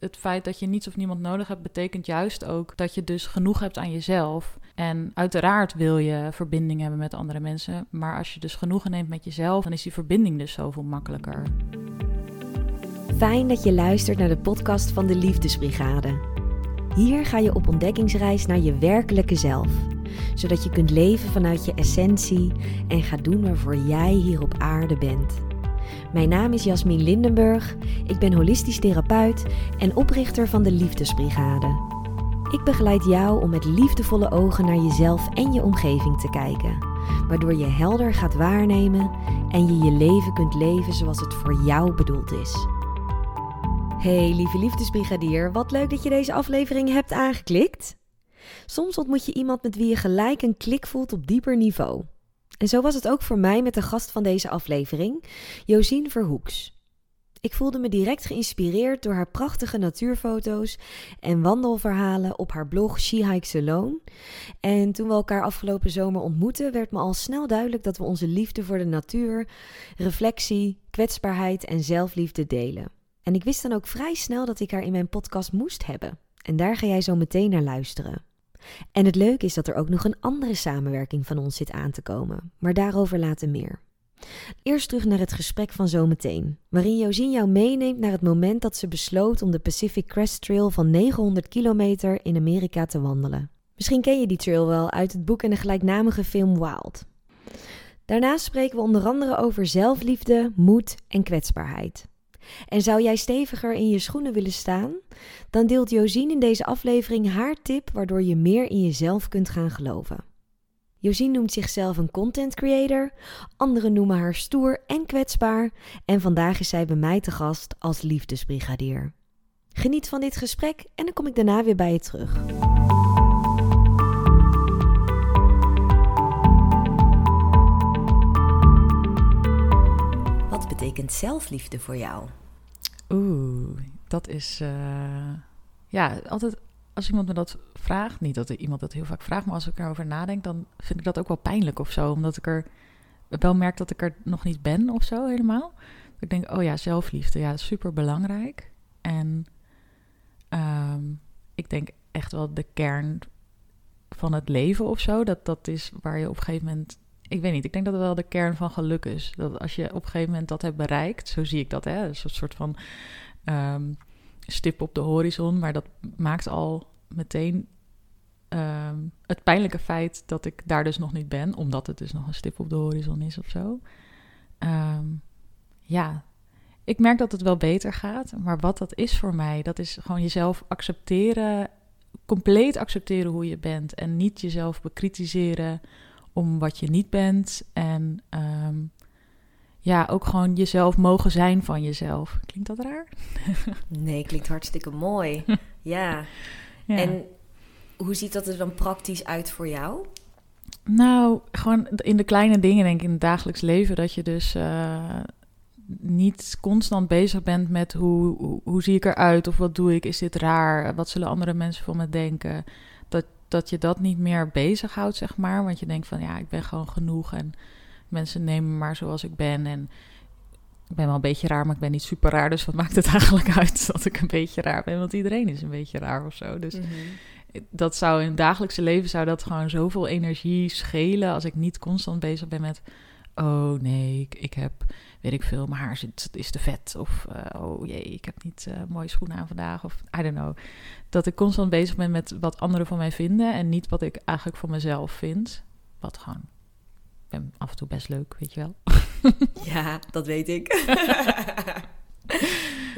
Het feit dat je niets of niemand nodig hebt, betekent juist ook dat je dus genoeg hebt aan jezelf. En uiteraard wil je verbinding hebben met andere mensen. Maar als je dus genoegen neemt met jezelf, dan is die verbinding dus zoveel makkelijker. Fijn dat je luistert naar de podcast van de Liefdesbrigade. Hier ga je op ontdekkingsreis naar je werkelijke zelf, zodat je kunt leven vanuit je essentie en gaat doen waarvoor jij hier op aarde bent. Mijn naam is Jasmin Lindenburg, ik ben holistisch therapeut en oprichter van de Liefdesbrigade. Ik begeleid jou om met liefdevolle ogen naar jezelf en je omgeving te kijken, waardoor je helder gaat waarnemen en je je leven kunt leven zoals het voor jou bedoeld is. Hey lieve liefdesbrigadier, wat leuk dat je deze aflevering hebt aangeklikt. Soms ontmoet je iemand met wie je gelijk een klik voelt op dieper niveau. En zo was het ook voor mij met de gast van deze aflevering, Josien Verhoeks. Ik voelde me direct geïnspireerd door haar prachtige natuurfoto's en wandelverhalen op haar blog She Hikes Alone. En toen we elkaar afgelopen zomer ontmoetten, werd me al snel duidelijk dat we onze liefde voor de natuur, reflectie, kwetsbaarheid en zelfliefde delen. En ik wist dan ook vrij snel dat ik haar in mijn podcast moest hebben. En daar ga jij zo meteen naar luisteren. En het leuke is dat er ook nog een andere samenwerking van ons zit aan te komen, maar daarover later meer. Eerst terug naar het gesprek van zometeen, waarin Josien jou meeneemt naar het moment dat ze besloot om de Pacific Crest Trail van 900 kilometer in Amerika te wandelen. Misschien ken je die trail wel uit het boek en de gelijknamige film Wild. Daarnaast spreken we onder andere over zelfliefde, moed en kwetsbaarheid. En zou jij steviger in je schoenen willen staan? Dan deelt Josien in deze aflevering haar tip waardoor je meer in jezelf kunt gaan geloven. Josien noemt zichzelf een content creator, anderen noemen haar stoer en kwetsbaar en vandaag is zij bij mij te gast als liefdesbrigadier. Geniet van dit gesprek en dan kom ik daarna weer bij je terug. Wat betekent zelfliefde voor jou? Oeh, dat is. Uh, ja, altijd als iemand me dat vraagt. Niet dat iemand dat heel vaak vraagt, maar als ik erover nadenk, dan vind ik dat ook wel pijnlijk of zo. Omdat ik er wel merk dat ik er nog niet ben of zo helemaal. Ik denk, oh ja, zelfliefde, ja, super belangrijk. En um, ik denk echt wel de kern van het leven of zo. Dat, dat is waar je op een gegeven moment ik weet niet, ik denk dat het wel de kern van geluk is. Dat als je op een gegeven moment dat hebt bereikt, zo zie ik dat, hè, een soort van um, stip op de horizon, maar dat maakt al meteen um, het pijnlijke feit dat ik daar dus nog niet ben, omdat het dus nog een stip op de horizon is of zo. Um, ja, ik merk dat het wel beter gaat, maar wat dat is voor mij, dat is gewoon jezelf accepteren, compleet accepteren hoe je bent en niet jezelf bekritiseren om wat je niet bent. En um, ja, ook gewoon jezelf mogen zijn van jezelf. Klinkt dat raar? nee, klinkt hartstikke mooi. ja. ja. En hoe ziet dat er dan praktisch uit voor jou? Nou, gewoon in de kleine dingen, denk ik, in het dagelijks leven. Dat je dus uh, niet constant bezig bent met hoe, hoe, hoe, zie ik eruit of wat doe ik, is dit raar, wat zullen andere mensen van me denken dat je dat niet meer bezighoudt, zeg maar. Want je denkt van ja, ik ben gewoon genoeg en mensen nemen me maar zoals ik ben. En ik ben wel een beetje raar, maar ik ben niet super raar. Dus wat maakt het eigenlijk uit dat ik een beetje raar ben? Want iedereen is een beetje raar of zo. Dus mhm. dat zou in het dagelijkse leven zou dat gewoon zoveel energie schelen als ik niet constant bezig ben met oh nee, ik, ik heb weet ik veel, mijn haar zit, is te vet. Of uh, oh jee, ik heb niet uh, mooie schoenen aan vandaag. Of I don't know. Dat ik constant bezig ben met wat anderen van mij vinden. En niet wat ik eigenlijk van mezelf vind. Wat gewoon, ik ben af en toe best leuk, weet je wel. Ja, dat weet ik.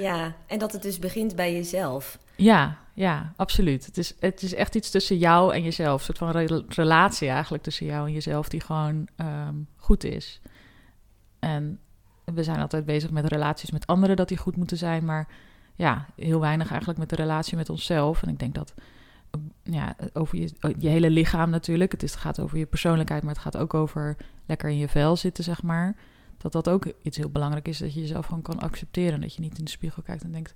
ja, en dat het dus begint bij jezelf. Ja, ja, absoluut. Het is, het is echt iets tussen jou en jezelf. Een soort van relatie eigenlijk tussen jou en jezelf die gewoon um, goed is. En we zijn altijd bezig met relaties met anderen, dat die goed moeten zijn. Maar ja, heel weinig eigenlijk met de relatie met onszelf. En ik denk dat ja, over je, je hele lichaam natuurlijk. Het, is, het gaat over je persoonlijkheid, maar het gaat ook over lekker in je vel zitten, zeg maar. Dat dat ook iets heel belangrijk is, dat je jezelf gewoon kan accepteren. Dat je niet in de spiegel kijkt en denkt,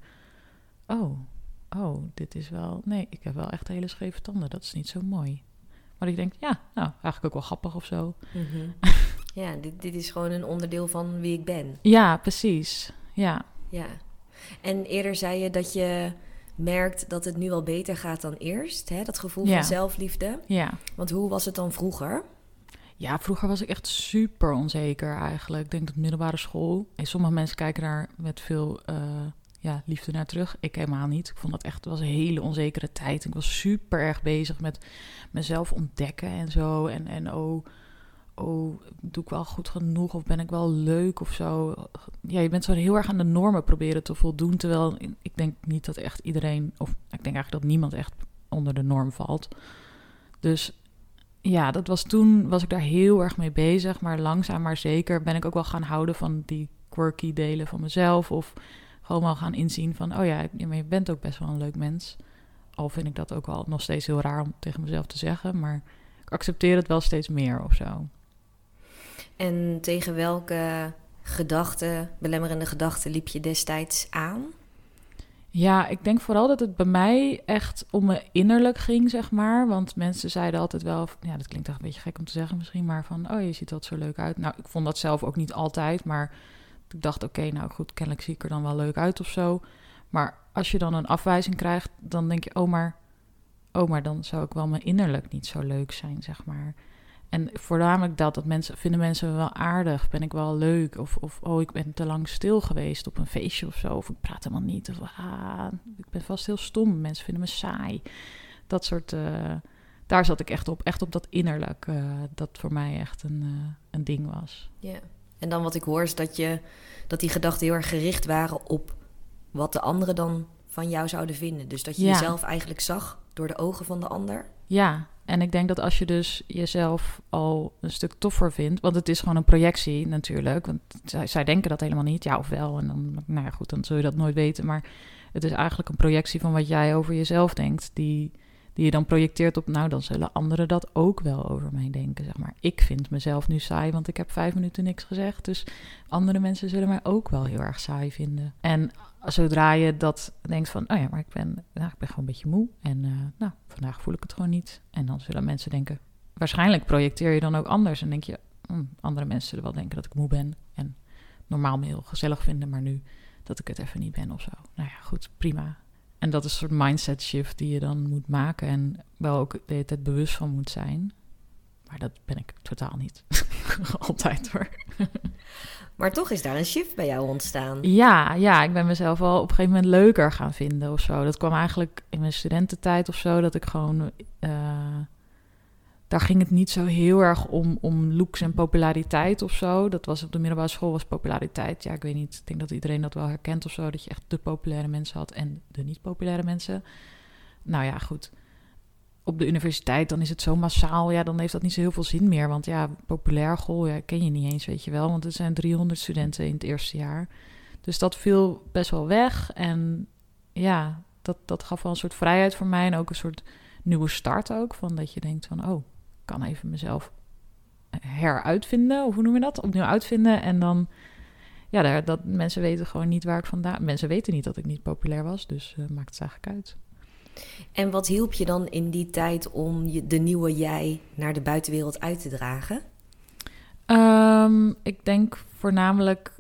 oh, oh, dit is wel... Nee, ik heb wel echt hele scheve tanden, dat is niet zo mooi. Maar ik denk, ja, nou, eigenlijk ook wel grappig of zo. Mm Ja, dit, dit is gewoon een onderdeel van wie ik ben. Ja, precies. Ja. Ja. En eerder zei je dat je merkt dat het nu al beter gaat dan eerst. Hè? Dat gevoel Ja. van zelfliefde. Ja. Want hoe was het dan vroeger? Ja, vroeger was ik echt super onzeker eigenlijk. Ik denk dat middelbare school. En sommige mensen kijken daar met veel eh, ja, liefde naar terug. Ik helemaal niet. Ik vond dat echt het was een hele onzekere tijd. Ik was super erg bezig met mezelf ontdekken en zo. En, en oh, oh, doe ik wel goed genoeg of ben ik wel leuk of zo. Ja, je bent zo heel erg aan de normen proberen te voldoen. Terwijl ik denk niet dat echt iedereen, of ik denk eigenlijk dat niemand echt onder de norm valt. Dus ja, dat was toen, was ik daar heel erg mee bezig. Maar langzaam maar zeker ben ik ook wel gaan houden van die quirky delen van mezelf. Of gewoon wel gaan inzien van, oh ja, je bent ook best wel een leuk mens. Al vind ik dat ook wel nog steeds heel raar om tegen mezelf te zeggen. Maar ik accepteer het wel steeds meer of zo. En tegen welke gedachten, belemmerende gedachten, liep je destijds aan? Ja, ik denk vooral dat het bij mij echt om me innerlijk ging, zeg maar. Want mensen zeiden altijd wel, ja, dat klinkt echt een beetje gek om te zeggen misschien, maar van, oh, je ziet er zo leuk uit. Nou, ik vond dat zelf ook niet altijd, maar ik dacht, oké, nou goed, kennelijk zie ik er dan wel leuk uit of zo. Maar als je dan een afwijzing krijgt, dan denk je, oh, maar, oh, maar dan zou ik wel me innerlijk niet zo leuk zijn, zeg maar. En voornamelijk dat, dat mensen, vinden mensen me wel aardig, ben ik wel leuk? Of, of oh, ik ben te lang stil geweest op een feestje of zo, of ik praat helemaal niet. Of ah, ik ben vast heel stom, mensen vinden me saai. Dat soort, eh, daar zat ik echt op, echt op dat innerlijk, eh, dat voor mij echt een, eh, een ding was. Ja. En dan wat ik hoor is dat, je, dat die gedachten heel erg gericht waren op wat de anderen dan van jou zouden vinden. Dus dat je Ja. jezelf eigenlijk zag door de ogen van de ander. Ja, en ik denk dat als je dus jezelf al een stuk toffer vindt, want het is gewoon een projectie natuurlijk, want zij, zij denken dat helemaal niet, ja of wel, en dan, nou ja goed, dan zul je dat nooit weten, maar het is eigenlijk een projectie van wat jij over jezelf denkt, die, die je dan projecteert op, nou dan zullen anderen dat ook wel over mij denken, zeg maar. Ik vind mezelf nu saai, want ik heb vijf minuten niks gezegd, dus andere mensen zullen mij ook wel heel erg saai vinden. En zodra je dat denkt van, oh ja, maar ik ben, nou, ik ben gewoon een beetje moe. En eh, nou, vandaag voel ik het gewoon niet. En dan zullen mensen denken, waarschijnlijk projecteer je dan ook anders. En denk je, hm, andere mensen zullen wel denken dat ik moe ben. En normaal me heel gezellig vinden, maar nu dat ik het even niet ben of zo. Nou ja, goed, prima. En dat is een soort mindset shift die je dan moet maken. En wel ook de hele tijd bewust van moet zijn. Maar dat ben ik totaal niet. Altijd hoor. Maar toch is daar een shift bij jou ontstaan. Ja, ja, ik ben mezelf wel op een gegeven moment leuker gaan vinden of zo. Dat kwam eigenlijk in mijn studententijd of zo, dat ik gewoon... eh, daar ging het niet zo heel erg om, om looks en populariteit of zo. Dat was op de middelbare school was populariteit. Ja, ik weet niet. Ik denk dat iedereen dat wel herkent of zo. Dat je echt de populaire mensen had en de niet populaire mensen. Nou ja, goed. Op de universiteit dan is het zo massaal. Ja, dan heeft dat niet zo heel veel zin meer. Want ja, populair ja, ken je niet eens, weet je wel. Want er zijn 300 studenten in het eerste jaar. Dus dat viel best wel weg. En ja, dat, dat gaf wel een soort vrijheid voor mij. En ook een soort nieuwe start ook. Van dat je denkt van, oh, ik kan even mezelf heruitvinden. Of hoe noem je dat? Opnieuw uitvinden. En dan, ja, dat mensen weten gewoon niet waar ik vandaan... Mensen weten niet dat ik niet populair was. Dus eh, maakt het eigenlijk uit. En wat hielp je dan in die tijd om de nieuwe jij naar de buitenwereld uit te dragen? Ehm, ik denk voornamelijk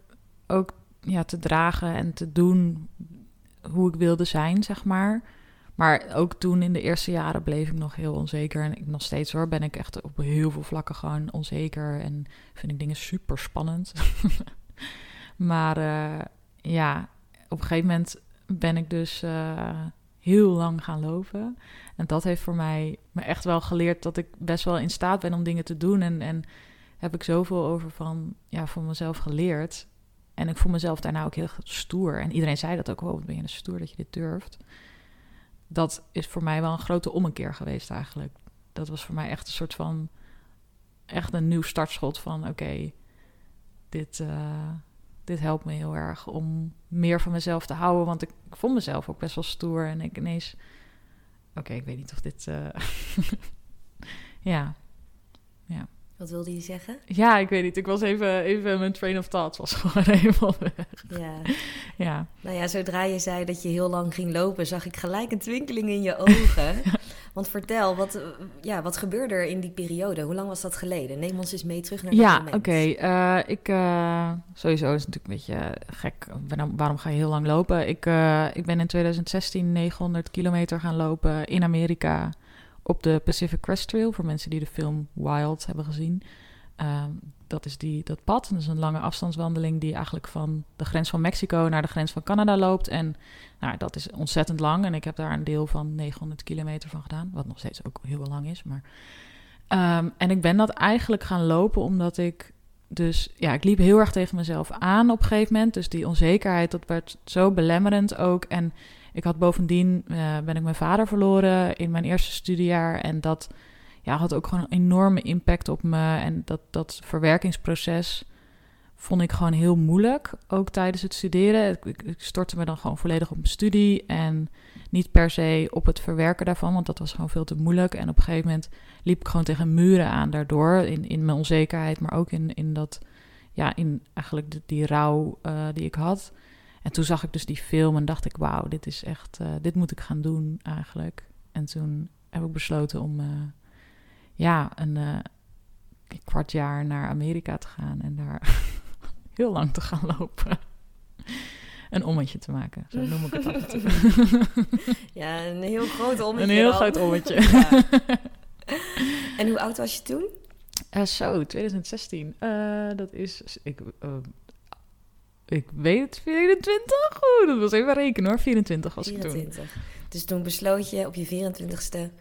ook ja, te dragen en te doen hoe ik wilde zijn, zeg maar. Maar ook toen in de eerste jaren bleef ik nog heel onzeker. En ik nog steeds hoor, ben ik echt op heel veel vlakken gewoon onzeker. En vind ik dingen super spannend. maar eh, ja, op een gegeven moment ben ik dus eh, heel lang gaan lopen. En dat heeft voor mij me echt wel geleerd dat ik best wel in staat ben om dingen te doen. En, en heb ik zoveel over van, ja, van mezelf geleerd. En ik voel mezelf daarna ook heel stoer. En iedereen zei dat ook, oh, ben je een stoer dat je dit durft. Dat is voor mij wel een grote ommekeer geweest eigenlijk. Dat was voor mij echt een soort van, echt een nieuw startschot van, oké, dit, eh, dit helpt me heel erg om meer van mezelf te houden. Want ik, ik vond mezelf ook best wel stoer. En ik ineens, oké, ik weet niet of dit, eh, ja, ja. Wat wilde je zeggen? Ja, ik weet niet. Ik was even, even mijn train of thought was gewoon helemaal weg. Ja. Ja, Nou ja, zodra je zei dat je heel lang ging lopen, zag ik gelijk een twinkeling in je ogen. Want vertel, wat, ja, wat gebeurde er in die periode? Hoe lang was dat geleden? Neem ons eens mee terug naar ja, dat oké. Eh, ik, uh, sowieso is het natuurlijk een beetje gek. Waarom ga je heel lang lopen? Ik, uh, ik ben in 2016 900 kilometer gaan lopen in Amerika op de Pacific Crest Trail. Voor mensen die de film Wild hebben gezien. Ehm, dat is die, dat pad. Dat is een lange afstandswandeling die eigenlijk van de grens van Mexico naar de grens van Canada loopt. En nou, dat is ontzettend lang. En ik heb daar een deel van 900 kilometer van gedaan. Wat nog steeds ook heel lang is. Maar, um, en ik ben dat eigenlijk gaan lopen omdat ik dus ja, ik liep heel erg tegen mezelf aan op een gegeven moment. Dus die onzekerheid, dat werd zo belemmerend ook. En ik had bovendien, uh, ben ik mijn vader verloren in mijn eerste studiejaar. En dat ja, had ook gewoon een enorme impact op me. En dat, dat verwerkingsproces vond ik gewoon heel moeilijk. Ook tijdens het studeren. Ik, stortte me dan gewoon volledig op mijn studie. En niet per se op het verwerken daarvan, want dat was gewoon veel te moeilijk. En op een gegeven moment liep ik gewoon tegen muren aan daardoor. In, in mijn onzekerheid, maar ook in, in dat, ja, in eigenlijk die, rouw uh, die ik had. En toen zag ik dus die film en dacht ik, wauw, dit is echt, uh, dit moet ik gaan doen eigenlijk. En toen heb ik besloten om, uh, ja, een kwart jaar naar Amerika te gaan en daar heel lang te gaan lopen. een ommetje te maken, zo noem ik het altijd. ja, een heel groot ommetje. Een heel dan. groot ommetje. Ja. En hoe oud was je toen? Uh, zo, 2016. Uh, dat is, ik, uh, ik weet het, 24? Oeh, dat was even rekenen hoor, 24 was 24. ik toen. Dus toen besloot je op je 24ste,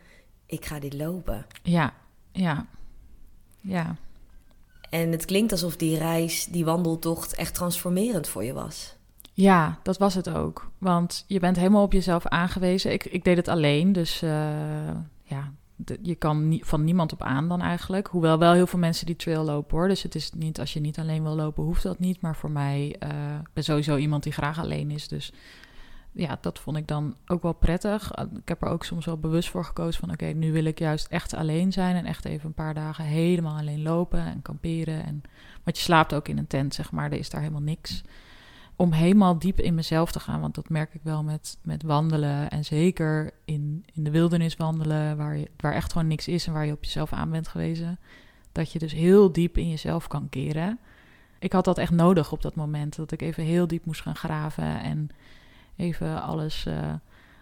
ik ga dit lopen. Ja, ja, ja. En het klinkt alsof die reis, die wandeltocht, echt transformerend voor je was. Ja, dat was het ook. Want je bent helemaal op jezelf aangewezen. Ik, ik deed het alleen, dus uh, ja, de, je kan nie, van niemand op aan dan eigenlijk. Hoewel wel heel veel mensen die trail lopen hoor. Dus het is niet, als je niet alleen wil lopen, hoeft dat niet. Maar voor mij, uh, ben sowieso iemand die graag alleen is. Dus ja, dat vond ik dan ook wel prettig. Ik heb er ook soms wel bewust voor gekozen van... oké, nu wil ik juist echt alleen zijn... en echt even een paar dagen helemaal alleen lopen en kamperen. En, want je slaapt ook in een tent, zeg maar. Er is daar helemaal niks. Om helemaal diep in mezelf te gaan. Want dat merk ik wel met, met wandelen. En zeker in, in de wildernis wandelen... Waar, je, waar echt gewoon niks is en waar je op jezelf aan bent gewezen. Dat je dus heel diep in jezelf kan keren. Ik had dat echt nodig op dat moment. Dat ik even heel diep moest gaan graven en even alles, uh,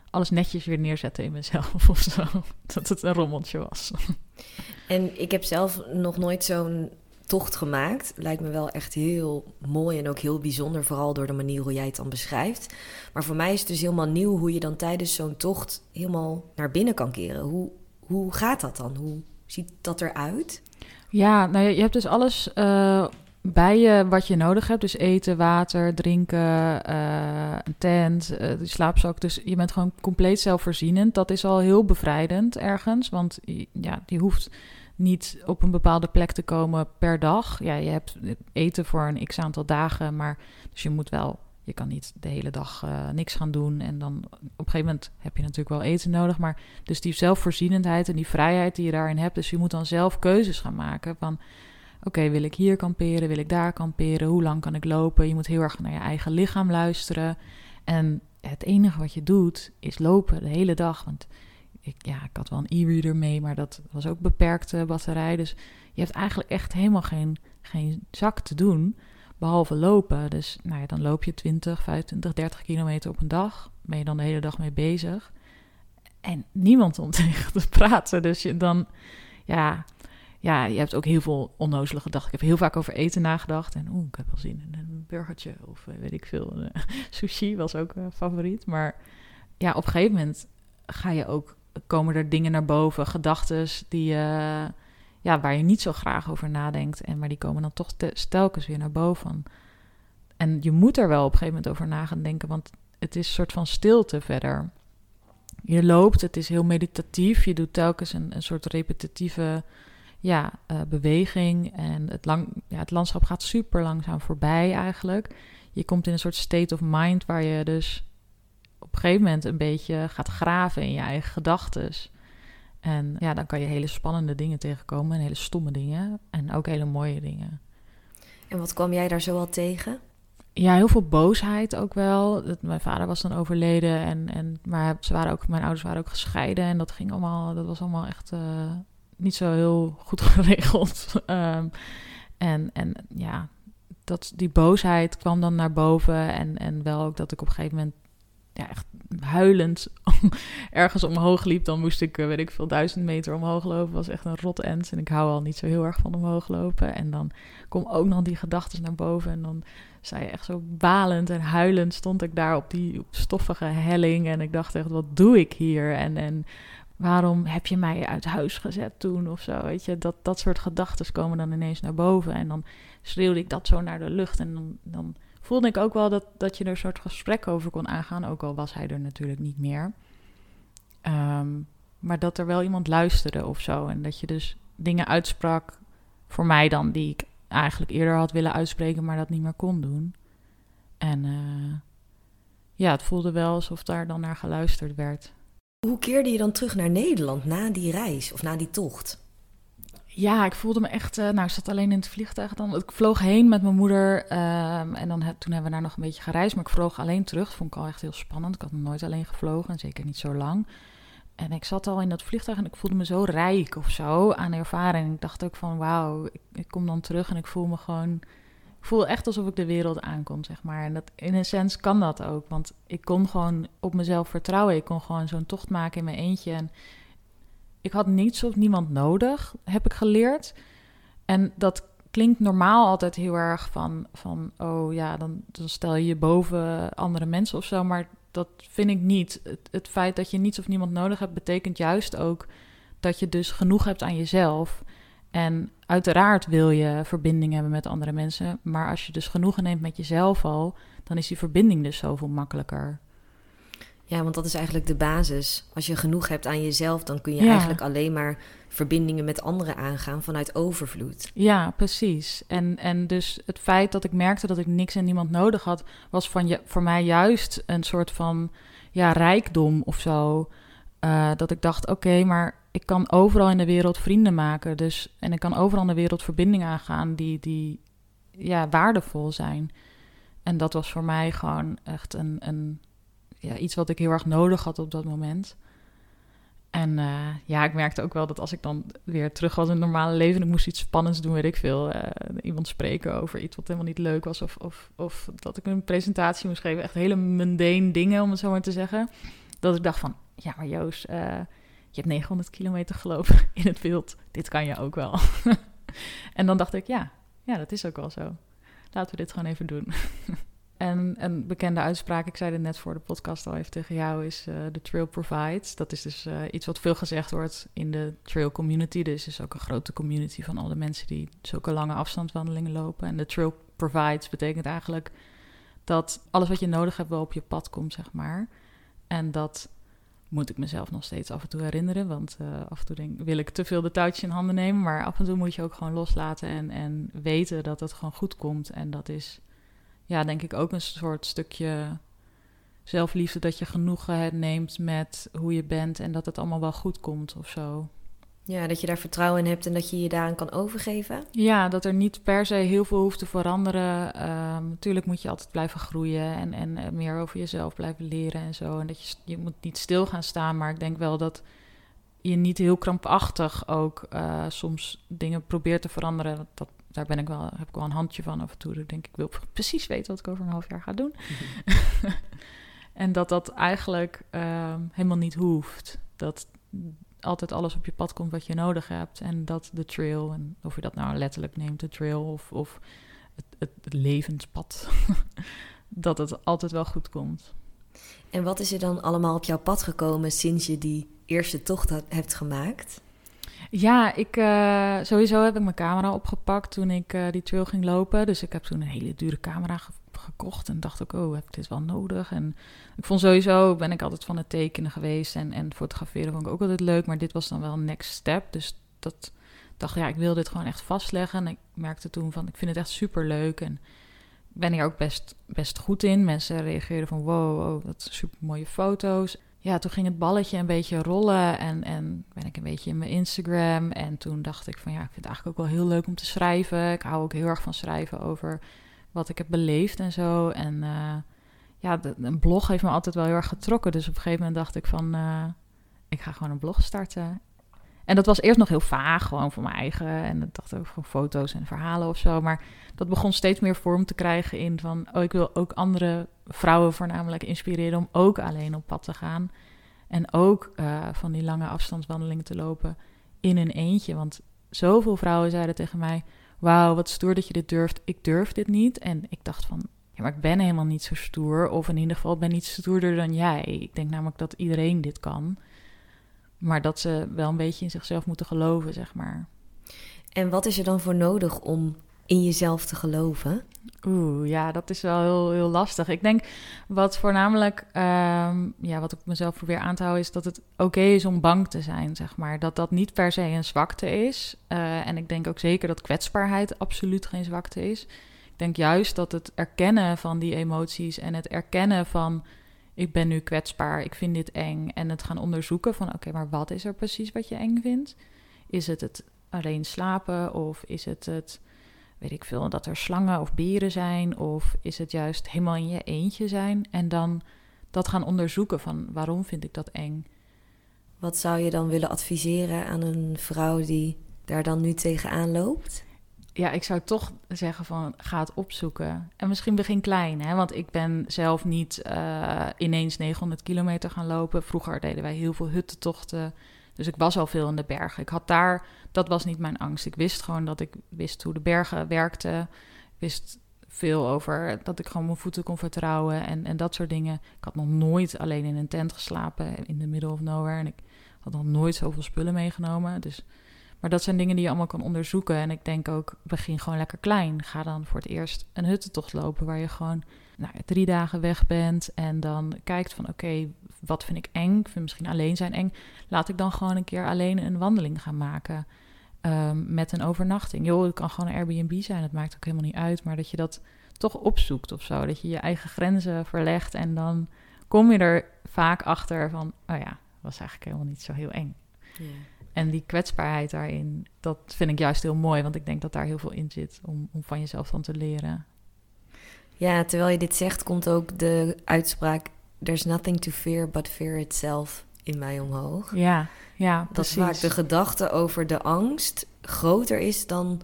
alles netjes weer neerzetten in mezelf of zo. Dat het een rommeltje was. En ik heb zelf nog nooit zo'n tocht gemaakt. Lijkt me wel echt heel mooi en ook heel bijzonder, vooral door de manier hoe jij het dan beschrijft. Maar voor mij is het dus helemaal nieuw hoe je dan tijdens zo'n tocht helemaal naar binnen kan keren. Hoe, hoe gaat dat dan? Hoe ziet dat eruit? Ja, nou je hebt dus alles uh, bij je wat je nodig hebt. Dus eten, water, drinken, uh, een tent, uh, slaapzak. Dus je bent gewoon compleet zelfvoorzienend. Dat is al heel bevrijdend ergens. Want ja, die hoeft niet op een bepaalde plek te komen per dag. Ja, je hebt eten voor een x aantal dagen. Maar dus je moet wel... Je kan niet de hele dag uh, niks gaan doen. En dan op een gegeven moment heb je natuurlijk wel eten nodig. Maar dus die zelfvoorzienendheid en die vrijheid die je daarin hebt. Dus je moet dan zelf keuzes gaan maken van okay, wil ik hier kamperen, wil ik daar kamperen, hoe lang kan ik lopen? Je moet heel erg naar je eigen lichaam luisteren. En het enige wat je doet is lopen de hele dag. Want ik, ja, ik had wel een e-reader mee, maar dat was ook beperkte batterij. Dus je hebt eigenlijk echt helemaal geen, geen zak te doen, behalve lopen. Dus nou ja, dan loop je 20, 25, 30 kilometer op een dag. Ben je dan de hele dag mee bezig. En niemand om tegen te praten. Dus je dan, ja, ja, je hebt ook heel veel onnozele gedachten. Ik heb heel vaak over eten nagedacht. En oeh, ik heb wel zin in een burgertje of weet ik veel. sushi was ook uh, favoriet. Maar ja, op een gegeven moment ga je ook, komen er dingen naar boven. Gedachten die uh, ja, waar je niet zo graag over nadenkt. En maar die komen dan toch te, telkens weer naar boven. En je moet er wel op een gegeven moment over na gaan denken. Want het is een soort van stilte verder. Je loopt, het is heel meditatief. Je doet telkens een, een soort repetitieve ja, uh, beweging. En het, lang, ja, het landschap gaat super langzaam voorbij eigenlijk. Je komt in een soort state of mind waar je dus op een gegeven moment een beetje gaat graven in je eigen gedachten. En ja, dan kan je hele spannende dingen tegenkomen en hele stomme dingen. En ook hele mooie dingen. En wat kwam jij daar zo al tegen? ja, heel veel boosheid ook wel. Mijn vader was dan overleden en, en maar ze waren ook, mijn ouders waren ook gescheiden en dat ging allemaal, dat was allemaal echt uh, niet zo heel goed geregeld. um, en, en ja, dat, die boosheid kwam dan naar boven en, en wel ook dat ik op een gegeven moment ja, echt huilend ergens omhoog liep, dan moest ik, eh, weet ik veel, duizend meter omhoog lopen. was echt een rot end. En ik hou al niet zo heel erg van omhoog lopen. En dan kom ook nog die gedachten naar boven. En dan zei echt zo balend en huilend stond ik daar op die stoffige helling. En ik dacht echt, wat doe ik hier? En, en waarom heb je mij uit huis gezet toen of zo? Weet je, dat, dat soort gedachten komen dan ineens naar boven. En dan schreeuwde ik dat zo naar de lucht. En dan, dan voelde ik ook wel dat, dat je er een soort gesprek over kon aangaan. Ook al was hij er natuurlijk niet meer. Ehm, maar dat er wel iemand luisterde of zo. En dat je dus dingen uitsprak, voor mij dan, die ik eigenlijk eerder had willen uitspreken, maar dat niet meer kon doen. En uh, ja, het voelde wel alsof daar dan naar geluisterd werd. Hoe keerde je dan terug naar Nederland na die reis of na die tocht? Ja, ik voelde me echt. Uh, nou, ik zat alleen in het vliegtuig dan. Ik vloog heen met mijn moeder. Um, en dan toen hebben we daar nog een beetje gereisd. Maar ik vloog alleen terug. Dat vond ik al echt heel spannend. Ik had nog nooit alleen gevlogen. En zeker niet zo lang. En ik zat al in dat vliegtuig en ik voelde me zo rijk of zo aan ervaring. Ik dacht ook van wauw, ik, kom dan terug en ik voel me gewoon. Voel echt alsof ik de wereld aankom, zeg maar. En dat, in een sens kan dat ook. Want ik kon gewoon op mezelf vertrouwen. Ik kon gewoon zo'n tocht maken in mijn eentje. En ik had niets of niemand nodig, heb ik geleerd. En dat klinkt normaal altijd heel erg van, van oh ja, dan, stel je je boven andere mensen of zo. Maar dat vind ik niet. Het feit dat je niets of niemand nodig hebt, betekent juist ook dat je dus genoeg hebt aan jezelf. En uiteraard wil je verbinding hebben met andere mensen. Maar als je dus genoegen neemt met jezelf al, dan is die verbinding dus zoveel makkelijker. Ja, want dat is eigenlijk de basis. Als je genoeg hebt aan jezelf, dan kun je eigenlijk alleen maar verbindingen met anderen aangaan vanuit overvloed. Ja, precies. En, en dus het feit dat ik merkte dat ik niks en niemand nodig had, was van je, voor mij juist een soort van ja, rijkdom of zo. Uh, dat ik dacht, oké, maar ik kan overal in de wereld vrienden maken. Dus, en ik kan overal in de wereld verbindingen aangaan die, die ja, waardevol zijn. En dat was voor mij gewoon echt een, een ja, iets wat ik heel erg nodig had op dat moment. En uh, ja, ik merkte ook wel dat als ik dan weer terug was in het normale leven... en ik moest iets spannends doen, weet ik veel. Uh, iemand spreken over iets wat helemaal niet leuk was... Of, of, of dat ik een presentatie moest geven. Echt hele mundane dingen, om het zo maar te zeggen. Dat ik dacht van, ja, maar Joost... Uh, je hebt 900 kilometer gelopen in het wild. Dit kan je ook wel. en dan dacht ik, ja, ja, dat is ook wel zo. Laten we dit gewoon even doen. En een bekende uitspraak, ik zei het net voor de podcast al even tegen jou, is uh, the trail provides. Dat is dus uh, iets wat veel gezegd wordt in de trail community. Dus is ook een grote community van alle mensen die zulke lange afstandswandelingen lopen. En de trail provides betekent eigenlijk dat alles wat je nodig hebt wel op je pad komt, zeg maar. En dat moet ik mezelf nog steeds af en toe herinneren. Want uh, af en toe denk, wil ik te veel de touwtjes in handen nemen. Maar af en toe moet je ook gewoon loslaten en, en weten dat het gewoon goed komt. En dat is ja, denk ik ook een soort stukje zelfliefde dat je genoegen neemt met hoe je bent en dat het allemaal wel goed komt of zo. Ja, dat je daar vertrouwen in hebt en dat je je daaraan kan overgeven. Ja, dat er niet per se heel veel hoeft te veranderen. Um, natuurlijk moet je altijd blijven groeien en, en eh, meer over jezelf blijven leren en zo. En dat je, je moet niet stil gaan staan, maar ik denk wel dat je niet heel krampachtig ook uh, soms dingen probeert te veranderen. Dat, daar ben ik wel, heb ik wel een handje van af en toe. Ik denk ik wil precies weten wat ik over een half jaar ga doen. en dat dat eigenlijk uh, helemaal niet hoeft. Dat altijd alles op je pad komt wat je nodig hebt. En dat de trail, en of je dat nou letterlijk neemt, de trail of, of het, het, het levenspad, dat het altijd wel goed komt. En wat is er dan allemaal op jouw pad gekomen sinds je die eerste tocht hebt gemaakt? Ja, ik, uh, sowieso heb ik mijn camera opgepakt toen ik uh, die trail ging lopen. Dus ik heb toen een hele dure camera gekocht en dacht ook, oh, heb ik dit wel nodig? En ik vond sowieso, ben ik altijd van het tekenen geweest en, en fotograferen vond ik ook altijd leuk. Maar dit was dan wel next step. Dus dat dacht, ja, ik wil dit gewoon echt vastleggen. En ik merkte toen van, ik vind het echt super leuk en ben hier ook best, best goed in. Mensen reageerden van, wow, wow wat super mooie foto's ja, toen ging het balletje een beetje rollen en, en ben ik een beetje in mijn Instagram. En toen dacht ik van ja, ik vind het eigenlijk ook wel heel leuk om te schrijven. Ik hou ook heel erg van schrijven over wat ik heb beleefd en zo. En eh, ja, een blog heeft me altijd wel heel erg getrokken. Dus op een gegeven moment dacht ik van, eh, ik ga gewoon een blog starten. En dat was eerst nog heel vaag, gewoon voor mijn eigen. En dat dacht ik gewoon foto's en verhalen of zo. Maar dat begon steeds meer vorm te krijgen in van... oh, ik wil ook andere vrouwen voornamelijk inspireren... om ook alleen op pad te gaan. En ook uh, van die lange afstandswandelingen te lopen in een eentje. Want zoveel vrouwen zeiden tegen mij... wauw, wat stoer dat je dit durft. Ik durf dit niet. En ik dacht van, ja, maar ik ben helemaal niet zo stoer. Of in ieder geval, ben niet stoerder dan jij. Ik denk namelijk dat iedereen dit kan... Maar dat ze wel een beetje in zichzelf moeten geloven, zeg maar. En wat is er dan voor nodig om in jezelf te geloven? Oeh, ja, dat is wel heel, heel lastig. Ik denk wat voornamelijk, ehm, ja, wat ik mezelf probeer aan te houden, is dat het oké is om bang te zijn, zeg maar. Dat dat niet per se een zwakte is. Uh, en ik denk ook zeker dat kwetsbaarheid absoluut geen zwakte is. Ik denk juist dat het erkennen van die emoties en het erkennen van ik ben nu kwetsbaar, ik vind dit eng. En het gaan onderzoeken van oké, maar wat is er precies wat je eng vindt? Is het het alleen slapen of is het het, weet ik veel, dat er slangen of beren zijn? Of is het juist helemaal in je eentje zijn? En dan dat gaan onderzoeken van waarom vind ik dat eng? Wat zou je dan willen adviseren aan een vrouw die daar dan nu tegenaan loopt? ja, ik zou toch zeggen van ga het opzoeken. En misschien begin klein, hè? want ik ben zelf niet uh, ineens 900 kilometer gaan lopen. Vroeger deden wij heel veel huttentochten. Dus ik was al veel in de bergen. Ik had daar, dat was niet mijn angst. Ik wist gewoon dat ik wist hoe de bergen werkten. Ik wist veel over dat ik gewoon mijn voeten kon vertrouwen en, en dat soort dingen. Ik had nog nooit alleen in een tent geslapen in de middle of nowhere. En ik had nog nooit zoveel spullen meegenomen. Dus maar dat zijn dingen die je allemaal kan onderzoeken. En ik denk ook, begin gewoon lekker klein. Ga dan voor het eerst een huttentocht lopen waar je gewoon nou, drie dagen weg bent. En dan kijkt van oké, wat vind ik eng? Ik vind misschien alleen zijn eng. Laat ik dan gewoon een keer alleen een wandeling gaan maken. Um, met een overnachting. Joh, het kan gewoon een Airbnb zijn. Het maakt ook helemaal niet uit. Maar dat je dat toch opzoekt of zo. Dat je je eigen grenzen verlegt. En dan kom je er vaak achter van, oh ja, was eigenlijk helemaal niet zo heel eng. En die kwetsbaarheid daarin, dat vind ik juist heel mooi, want ik denk dat daar heel veel in zit om, om van jezelf van te leren. Ja, terwijl je dit zegt, komt ook de uitspraak: There's nothing to fear but fear itself in mij omhoog. Ja, ja. Dat vaak de gedachte over de angst groter is dan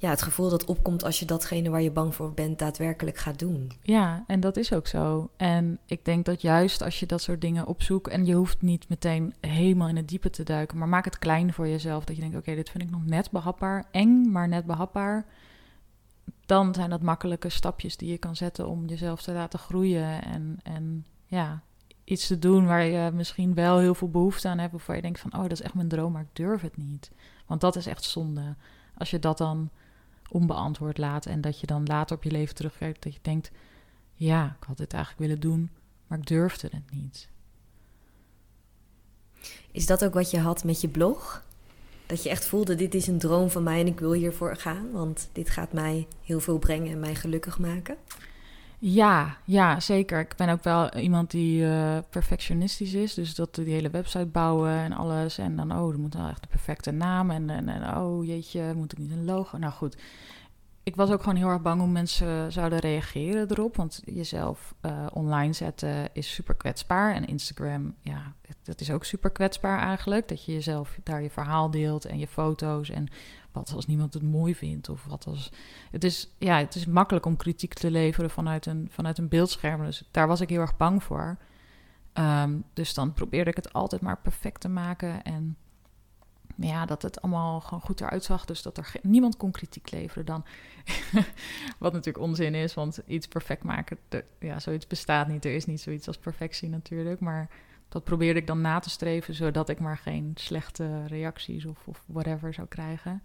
ja, het gevoel dat opkomt als je datgene waar je bang voor bent daadwerkelijk gaat doen. Ja, en dat is ook zo. En ik denk dat juist als je dat soort dingen opzoekt en je hoeft niet meteen helemaal in het diepe te duiken, maar maak het klein voor jezelf. Dat je denkt, oké, dit vind ik nog net behapbaar, eng, maar net behapbaar. Dan zijn dat makkelijke stapjes die je kan zetten om jezelf te laten groeien en, en ja, iets te doen waar je misschien wel heel veel behoefte aan hebt, of waar je denkt van, oh, dat is echt mijn droom, maar ik durf het niet. Want dat is echt zonde. Als je dat dan onbeantwoord laat. En dat je dan later op je leven terugkijkt dat je denkt: ja, ik had dit eigenlijk willen doen, maar ik durfde het niet. Is dat ook wat je had met je blog? Dat je echt voelde: dit is een droom van mij en ik wil hiervoor gaan, want dit gaat mij heel veel brengen en mij gelukkig maken? Ja, ja, zeker. Ik ben ook wel iemand die uh, perfectionistisch is. Dus dat die hele website bouwen en alles. En dan, oh, er moet wel echt de perfecte naam. En, en, en oh, jeetje, moet ik niet een logo? Nou goed, ik was ook gewoon heel erg bang hoe mensen zouden reageren erop. Want jezelf uh, online zetten is super kwetsbaar. En Instagram, ja, dat is ook super kwetsbaar eigenlijk. Dat je jezelf daar je verhaal deelt en je foto's. En wat als niemand het mooi vindt? Of wat als. Het is, ja, het is makkelijk om kritiek te leveren vanuit een, vanuit een beeldscherm. Dus daar was ik heel erg bang voor. Um, dus dan probeerde ik het altijd maar perfect te maken. En ja, dat het allemaal gewoon goed eruit zag. Dus dat er niemand kon kritiek leveren dan. Wat natuurlijk onzin is, want iets perfect maken, ja, zoiets bestaat niet. Er is niet zoiets als perfectie natuurlijk. Maar dat probeerde ik dan na te streven, zodat ik maar geen slechte reacties of, of whatever zou krijgen.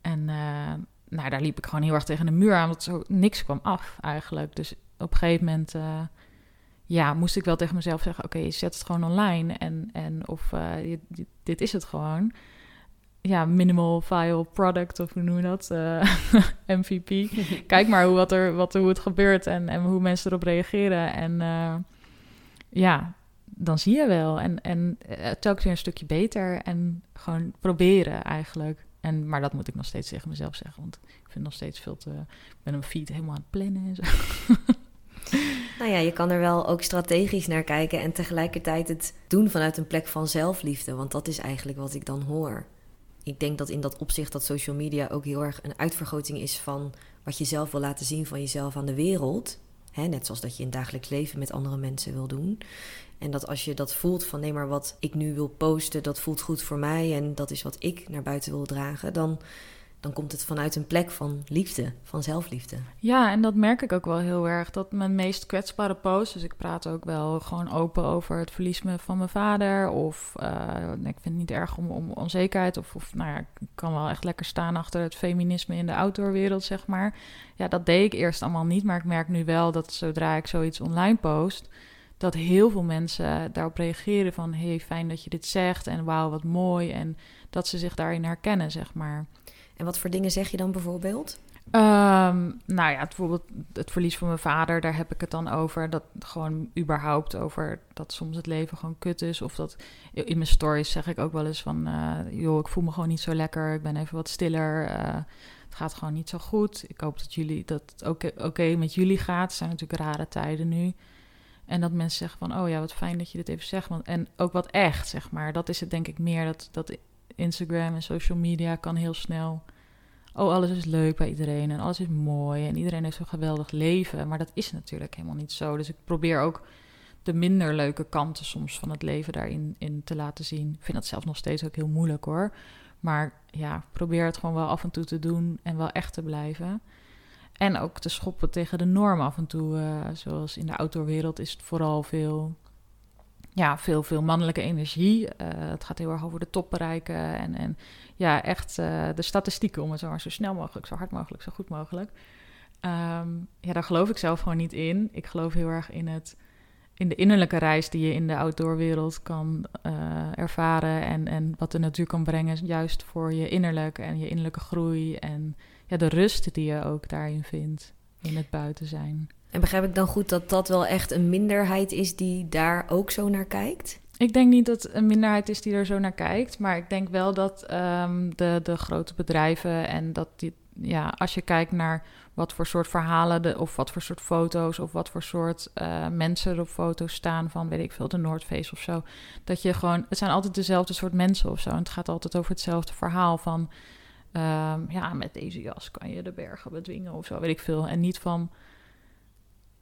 En uh, nou, daar liep ik gewoon heel erg tegen de muur aan, want zo niks kwam af eigenlijk. Dus op een gegeven moment uh, ja, moest ik wel tegen mezelf zeggen: Oké, okay, zet het gewoon online. En, en of uh, dit is het gewoon. Ja, minimal file product, of hoe noem je dat? MVP. Kijk maar hoe, wat er, wat er, hoe het gebeurt en, en hoe mensen erop reageren. En ja, dan zie je wel. En, en telkens weer een stukje beter. En gewoon proberen eigenlijk. En, maar dat moet ik nog steeds tegen mezelf zeggen. Want ik vind nog steeds veel te... Ik ben mijn feed helemaal aan het plannen en zo. Nou ja, je kan er wel ook strategisch naar kijken en tegelijkertijd het doen vanuit een plek van zelfliefde. Want dat is eigenlijk wat ik dan hoor. Ik denk dat in dat opzicht dat social media ook heel erg een uitvergroting is van wat je zelf wil laten zien van jezelf aan de wereld. net zoals dat je in dagelijks leven met andere mensen wil doen. En dat als je dat voelt van nee, maar wat ik nu wil posten, dat voelt goed voor mij en dat is wat ik naar buiten wil dragen, dan dan komt het vanuit een plek van liefde, van zelfliefde. Ja, en dat merk ik ook wel heel erg. Dat mijn meest kwetsbare post, dus ik praat ook wel gewoon open over het verlies van mijn vader. Of uh, ik vind het niet erg om, om onzekerheid. Of, of nou ja, ik kan wel echt lekker staan achter het feminisme in de outdoorwereld, zeg maar. Ja, dat deed ik eerst allemaal niet. Maar ik merk nu wel dat zodra ik zoiets online post dat heel veel mensen daarop reageren van... hey, fijn dat je dit zegt en wauw, wat mooi. En dat ze zich daarin herkennen, zeg maar. En wat voor dingen zeg je dan bijvoorbeeld? Um, nou ja, bijvoorbeeld het verlies van mijn vader, daar heb ik het dan over. Dat gewoon überhaupt over dat soms het leven gewoon kut is. Of dat in mijn stories zeg ik ook wel eens van, uh, joh, ik voel me gewoon niet zo lekker. Ik ben even wat stiller. Uh, het gaat gewoon niet zo goed. Ik hoop dat jullie dat het oké met jullie gaat. Het zijn natuurlijk rare tijden nu. En dat mensen zeggen van, oh ja, wat fijn dat je dit even zegt. Want, en ook wat echt, zeg maar. Dat is het denk ik meer, dat, dat Instagram en social media kan heel snel. Oh, alles is leuk bij iedereen en alles is mooi en iedereen heeft zo'n geweldig leven. Maar dat is natuurlijk helemaal niet zo. Dus ik probeer ook de minder leuke kanten soms van het leven daarin in te laten zien. Ik vind dat zelf nog steeds ook heel moeilijk hoor. Maar ja, probeer het gewoon wel af en toe te doen en wel echt te blijven. En ook te schoppen tegen de norm af en toe. Uh, zoals in de outdoorwereld is het vooral veel ja, veel, veel mannelijke energie. Uh, het gaat heel erg over de top bereiken. En, en ja, echt uh, de statistieken om het zo zo snel mogelijk, zo hard mogelijk, zo goed mogelijk. Um, ja, daar geloof ik zelf gewoon niet in. Ik geloof heel erg in, het, in de innerlijke reis die je in de outdoorwereld kan uh, ervaren. En, en wat de natuur kan brengen, juist voor je innerlijk en je innerlijke groei. En ja, de rust die je ook daarin vindt, in het buiten zijn. En begrijp ik dan goed dat dat wel echt een minderheid is die daar ook zo naar kijkt? Ik denk niet dat een minderheid is die er zo naar kijkt. Maar ik denk wel dat um, de, de grote bedrijven en dat die, ja, als je kijkt naar wat voor soort verhalen de, of wat voor soort foto's of wat voor soort uh, mensen er op foto's staan van, weet ik veel, de Noordface of zo. Dat je gewoon, het zijn altijd dezelfde soort mensen of zo. En het gaat altijd over hetzelfde verhaal van, um, ja, met deze jas kan je de bergen bedwingen of zo, weet ik veel. En niet van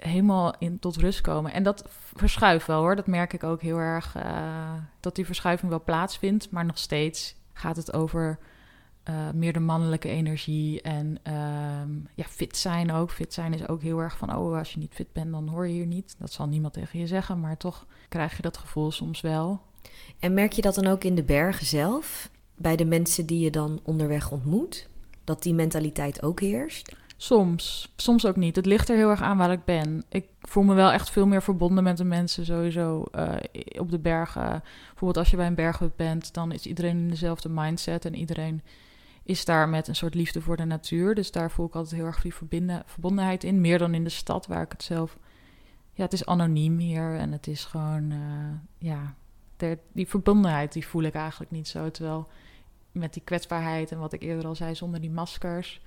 helemaal in, tot rust komen. En dat verschuift wel hoor. Dat merk ik ook heel erg. Uh, dat die verschuiving wel plaatsvindt. Maar nog steeds gaat het over uh, meer de mannelijke energie. En uh, ja, fit zijn ook. Fit zijn is ook heel erg van... oh, als je niet fit bent, dan hoor je hier niet. Dat zal niemand tegen je zeggen. Maar toch krijg je dat gevoel soms wel. En merk je dat dan ook in de bergen zelf? Bij de mensen die je dan onderweg ontmoet? Dat die mentaliteit ook heerst? Soms, soms ook niet. Het ligt er heel erg aan waar ik ben. Ik voel me wel echt veel meer verbonden met de mensen sowieso uh, op de bergen. Bijvoorbeeld als je bij een berghut bent, dan is iedereen in dezelfde mindset en iedereen is daar met een soort liefde voor de natuur. Dus daar voel ik altijd heel erg die verbondenheid in. Meer dan in de stad, waar ik het zelf... Ja, het is anoniem hier en het is gewoon... Uh, ja, die verbondenheid die voel ik eigenlijk niet zo. Terwijl met die kwetsbaarheid en wat ik eerder al zei, zonder die maskers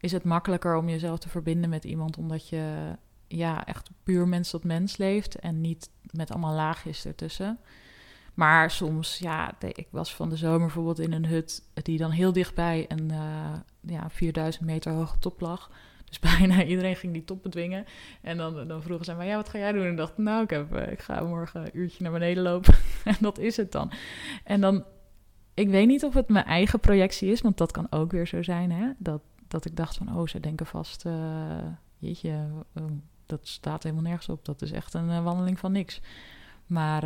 is het makkelijker om jezelf te verbinden met iemand omdat je ja, echt puur mens tot mens leeft en niet met allemaal laagjes ertussen. Maar soms, ja, ik was van de zomer bijvoorbeeld in een hut die dan heel dichtbij een uh, ja, 4000 meter hoge top lag. Dus bijna iedereen ging die top bedwingen. En dan, dan vroegen ze mij, ja, wat ga jij doen? En dacht, nou, ik, heb, eh, ik ga morgen een uurtje naar beneden lopen. en dat is het dan. En dan, ik weet niet of het mijn eigen projectie is, want dat kan ook weer zo zijn, hè. Dat, dat ik dacht van, oh, ze denken vast, uh, jeetje, ehm, dat staat helemaal nergens op. Dat is echt een uh, wandeling van niks. Maar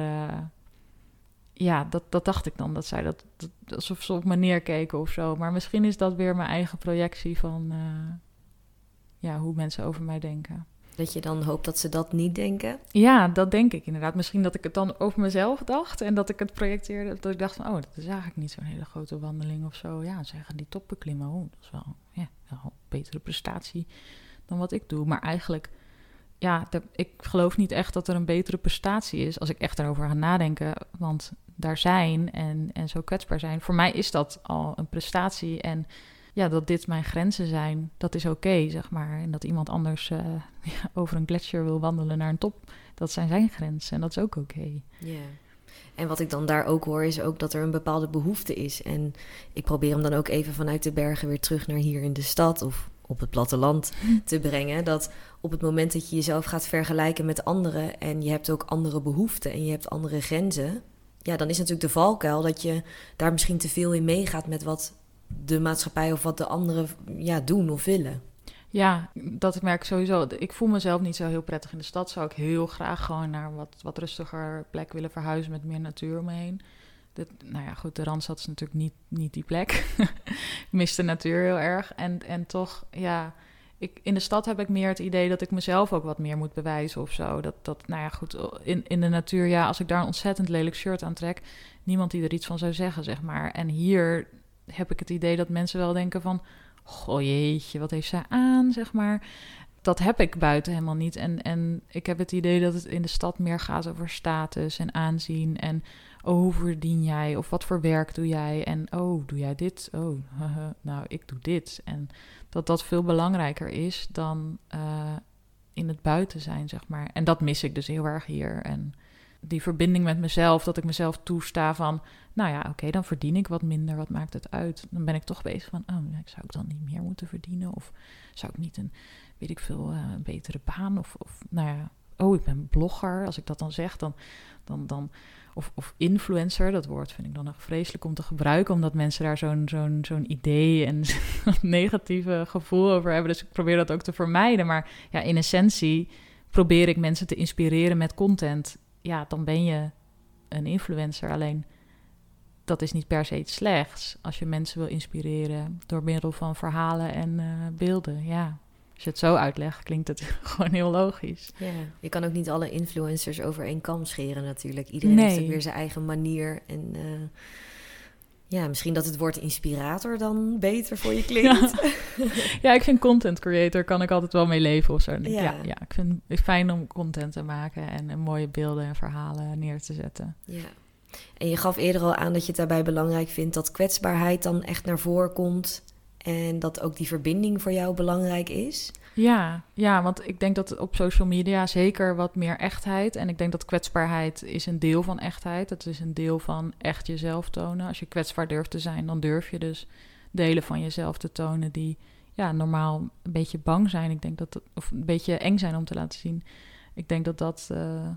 ja, dat, dat dacht ik dan. Dat zij dat, dat, alsof ze op me neerkeken of zo. Maar misschien is dat weer mijn eigen projectie van ja, hoe mensen over mij denken. Dat je dan hoopt dat ze dat niet denken? Ja, dat denk ik inderdaad. Misschien dat ik het dan over mezelf dacht en dat ik het projecteerde. Dat ik dacht van, oh, dat is eigenlijk niet zo'n hele grote wandeling of zo. Ja, ze gaan die toppen klimmen. Oh, dat is wel, ja, wel betere prestatie dan wat ik doe. Maar eigenlijk, ja, ik geloof niet echt dat er een betere prestatie is als ik echt erover ga nadenken. Want daar zijn en, en zo kwetsbaar zijn. Voor mij is dat al een prestatie. En ja, dat dit mijn grenzen zijn, dat is oké, zeg maar. En dat iemand anders ja, over een gletsjer wil wandelen naar een top, dat zijn zijn grenzen en dat is ook oké. Ja. En wat ik dan daar ook hoor, is ook dat er een bepaalde behoefte is. En ik probeer hem dan ook even vanuit de bergen weer terug naar hier in de stad of op het platteland te brengen. Dat op het moment dat je jezelf gaat vergelijken met anderen en je hebt ook andere behoeften en je hebt andere grenzen, ja, dan is natuurlijk de valkuil dat je daar misschien te veel in meegaat met wat de maatschappij of wat de anderen ja, doen of willen. Ja, dat ik merk sowieso. Ik voel mezelf niet zo heel prettig in de stad. Zou ik heel graag gewoon naar wat, wat rustiger plek willen verhuizen met meer natuur om me heen. nou ja, goed, de Randstad is natuurlijk niet, niet die plek. ik mis de natuur heel erg. En, en toch, ja, ik, in de stad heb ik meer het idee dat ik mezelf ook wat meer moet bewijzen of zo. Dat, dat nou ja, goed, in, in de natuur, ja, als ik daar een ontzettend lelijk shirt aan trek, niemand die er iets van zou zeggen, zeg maar. En hier heb ik het idee dat mensen wel denken van, goh jeetje, wat heeft zij aan, zeg maar. Dat heb ik buiten helemaal niet. En, en ik heb het idee dat het in de stad meer gaat over status en aanzien. En oh, hoe verdien jij? Of wat voor werk doe jij? En oh, doe jij dit? Oh, nou, ik doe dit. En dat dat veel belangrijker is dan uh, in het buiten zijn, zeg maar. En dat mis ik dus heel erg hier. En die verbinding met mezelf, dat ik mezelf toesta van, nou ja, oké, dan verdien ik wat minder, wat maakt het uit? Dan ben ik toch bezig van, oh, zou ik dan niet meer moeten verdienen? Of zou ik niet een, weet ik veel, een betere baan? Of, of, nou ja, oh, ik ben blogger. Als ik dat dan zeg, dan, dan, dan of, of influencer, dat woord vind ik dan nog vreselijk om te gebruiken, omdat mensen daar zo'n zo'n zo'n idee en negatieve gevoel over hebben. Dus ik probeer dat ook te vermijden. Maar ja, in essentie probeer ik mensen te inspireren met content. Ja, dan ben je een influencer. Alleen dat is niet per se iets slechts als je mensen wil inspireren door middel van verhalen en uh, beelden. Ja, als je het zo uitlegt, klinkt het gewoon heel logisch. Ja, je kan ook niet alle influencers over één kam scheren natuurlijk. Iedereen heeft ook weer zijn eigen manier. En uh, ja, misschien dat het woord inspirator dan beter voor je klinkt. Ja, ja ik vind content creator kan ik altijd wel mee leven of zo. Ja. ja, ja, ik vind het fijn om content te maken en, en mooie beelden en verhalen neer te zetten. Ja. En je gaf eerder al aan dat je het daarbij belangrijk vindt dat kwetsbaarheid dan echt naar voren komt. En dat ook die verbinding voor jou belangrijk is. Ja, ja, want ik denk dat op social media zeker wat meer echtheid. En ik denk dat kwetsbaarheid is een deel van echtheid. Het is een deel van echt jezelf tonen. Als je kwetsbaar durft te zijn, dan durf je dus delen van jezelf te tonen die ja, normaal een beetje bang zijn. Ik denk dat, of een beetje eng zijn om te laten zien. Ik denk dat dat uh,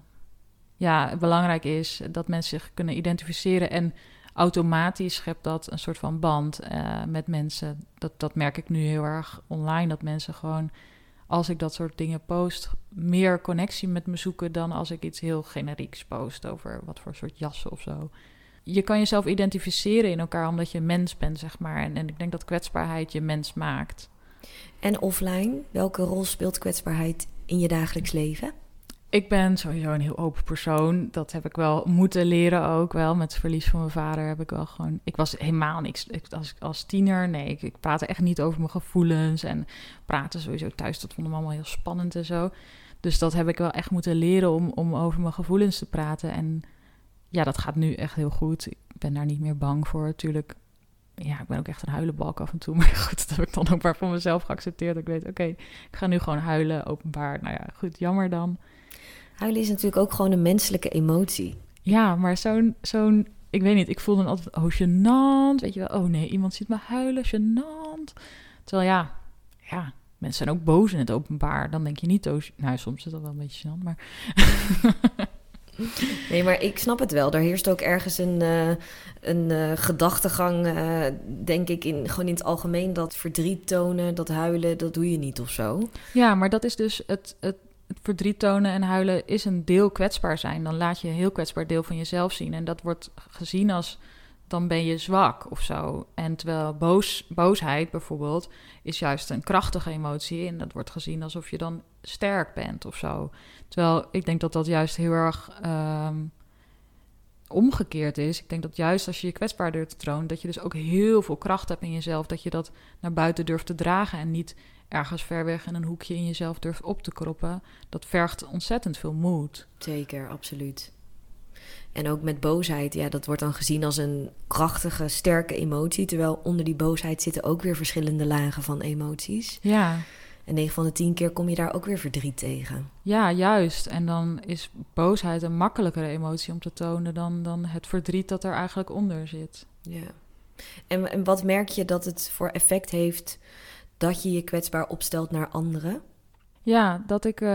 ja, belangrijk is. Dat mensen zich kunnen identificeren. En automatisch schept dat een soort van band uh, met mensen. Dat, dat merk ik nu heel erg online. Dat mensen gewoon, als ik dat soort dingen post, meer connectie met me zoeken dan als ik iets heel generieks post over wat voor soort jassen of zo. Je kan jezelf identificeren in elkaar omdat je mens bent, zeg maar. En, en ik denk dat kwetsbaarheid je mens maakt. En offline, welke rol speelt kwetsbaarheid in je dagelijks leven? Ik ben sowieso een heel open persoon. Dat heb ik wel moeten leren ook wel. Met het verlies van mijn vader heb ik wel gewoon... Ik was helemaal niks... Ik, als, als tiener, nee, ik, ik praatte echt niet over mijn gevoelens. En praten sowieso thuis, dat vonden we allemaal heel spannend en zo. Dus dat heb ik wel echt moeten leren om, om over mijn gevoelens te praten. En ja, dat gaat nu echt heel goed. Ik ben daar niet meer bang voor. Natuurlijk, ja, ik ben ook echt een huilenbalk af en toe. Maar goed, dat heb ik dan ook maar voor mezelf geaccepteerd. Ik weet, oké, ik ga nu gewoon huilen, openbaar. Nou ja, goed, jammer dan. Huilen is natuurlijk ook gewoon een menselijke emotie. Ja, maar zo'n, zo'n ik weet niet, ik voel dan altijd, oh, gênant. Weet je wel, oh nee, iemand ziet me huilen, gênant. Terwijl ja, ja, mensen zijn ook boos in het openbaar. Dan denk je niet, oh, nou, soms is dat wel een beetje gênant, maar... Nee, maar ik snap het wel. Er heerst ook ergens een, uh, een uh, gedachtegang, uh, denk ik, in, gewoon in het algemeen... dat verdriet tonen, dat huilen, dat doe je niet of zo. Ja, maar dat is dus het, het het verdriet tonen en huilen is een deel kwetsbaar zijn. Dan laat je een heel kwetsbaar deel van jezelf zien. En dat wordt gezien als dan ben je zwak of zo. En terwijl boos, boosheid bijvoorbeeld is juist een krachtige emotie. En dat wordt gezien alsof je dan sterk bent of zo. Terwijl ik denk dat dat juist heel erg ehm, omgekeerd is. Ik denk dat juist als je je kwetsbaar durft te tronen, dat je dus ook heel veel kracht hebt in jezelf. Dat je dat naar buiten durft te dragen en niet ergens ver weg in een hoekje in jezelf durft op te kroppen, dat vergt ontzettend veel moed. Zeker, absoluut. En ook met boosheid, ja, dat wordt dan gezien als een krachtige, sterke emotie. Terwijl onder die boosheid zitten ook weer verschillende lagen van emoties. Ja. En 9 van de 10 keer kom je daar ook weer verdriet tegen. Ja, juist. En dan is boosheid een makkelijkere emotie om te tonen dan, dan het verdriet dat er eigenlijk onder zit. Ja. En, en wat merk je dat het voor effect heeft dat je je kwetsbaar opstelt naar anderen? Ja, dat ik uh,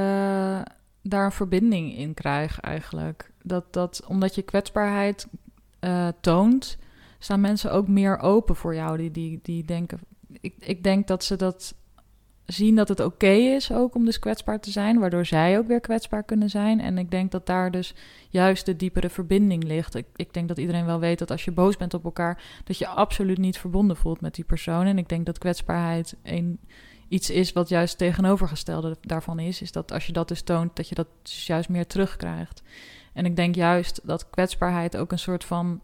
daar een verbinding in krijg eigenlijk. Dat, dat omdat je kwetsbaarheid uh, toont, staan mensen ook meer open voor jou. Die, die, die denken. Ik, ik denk dat ze dat zien dat het oké is ook om dus kwetsbaar te zijn, waardoor zij ook weer kwetsbaar kunnen zijn. En ik denk dat daar dus juist de diepere verbinding ligt. Ik, ik denk dat iedereen wel weet dat als je boos bent op elkaar, dat je absoluut niet verbonden voelt met die persoon. En ik denk dat kwetsbaarheid een, iets is wat juist tegenovergestelde daarvan is. Is dat als je dat dus toont, dat je dat dus juist meer terugkrijgt. En ik denk juist dat kwetsbaarheid ook een soort van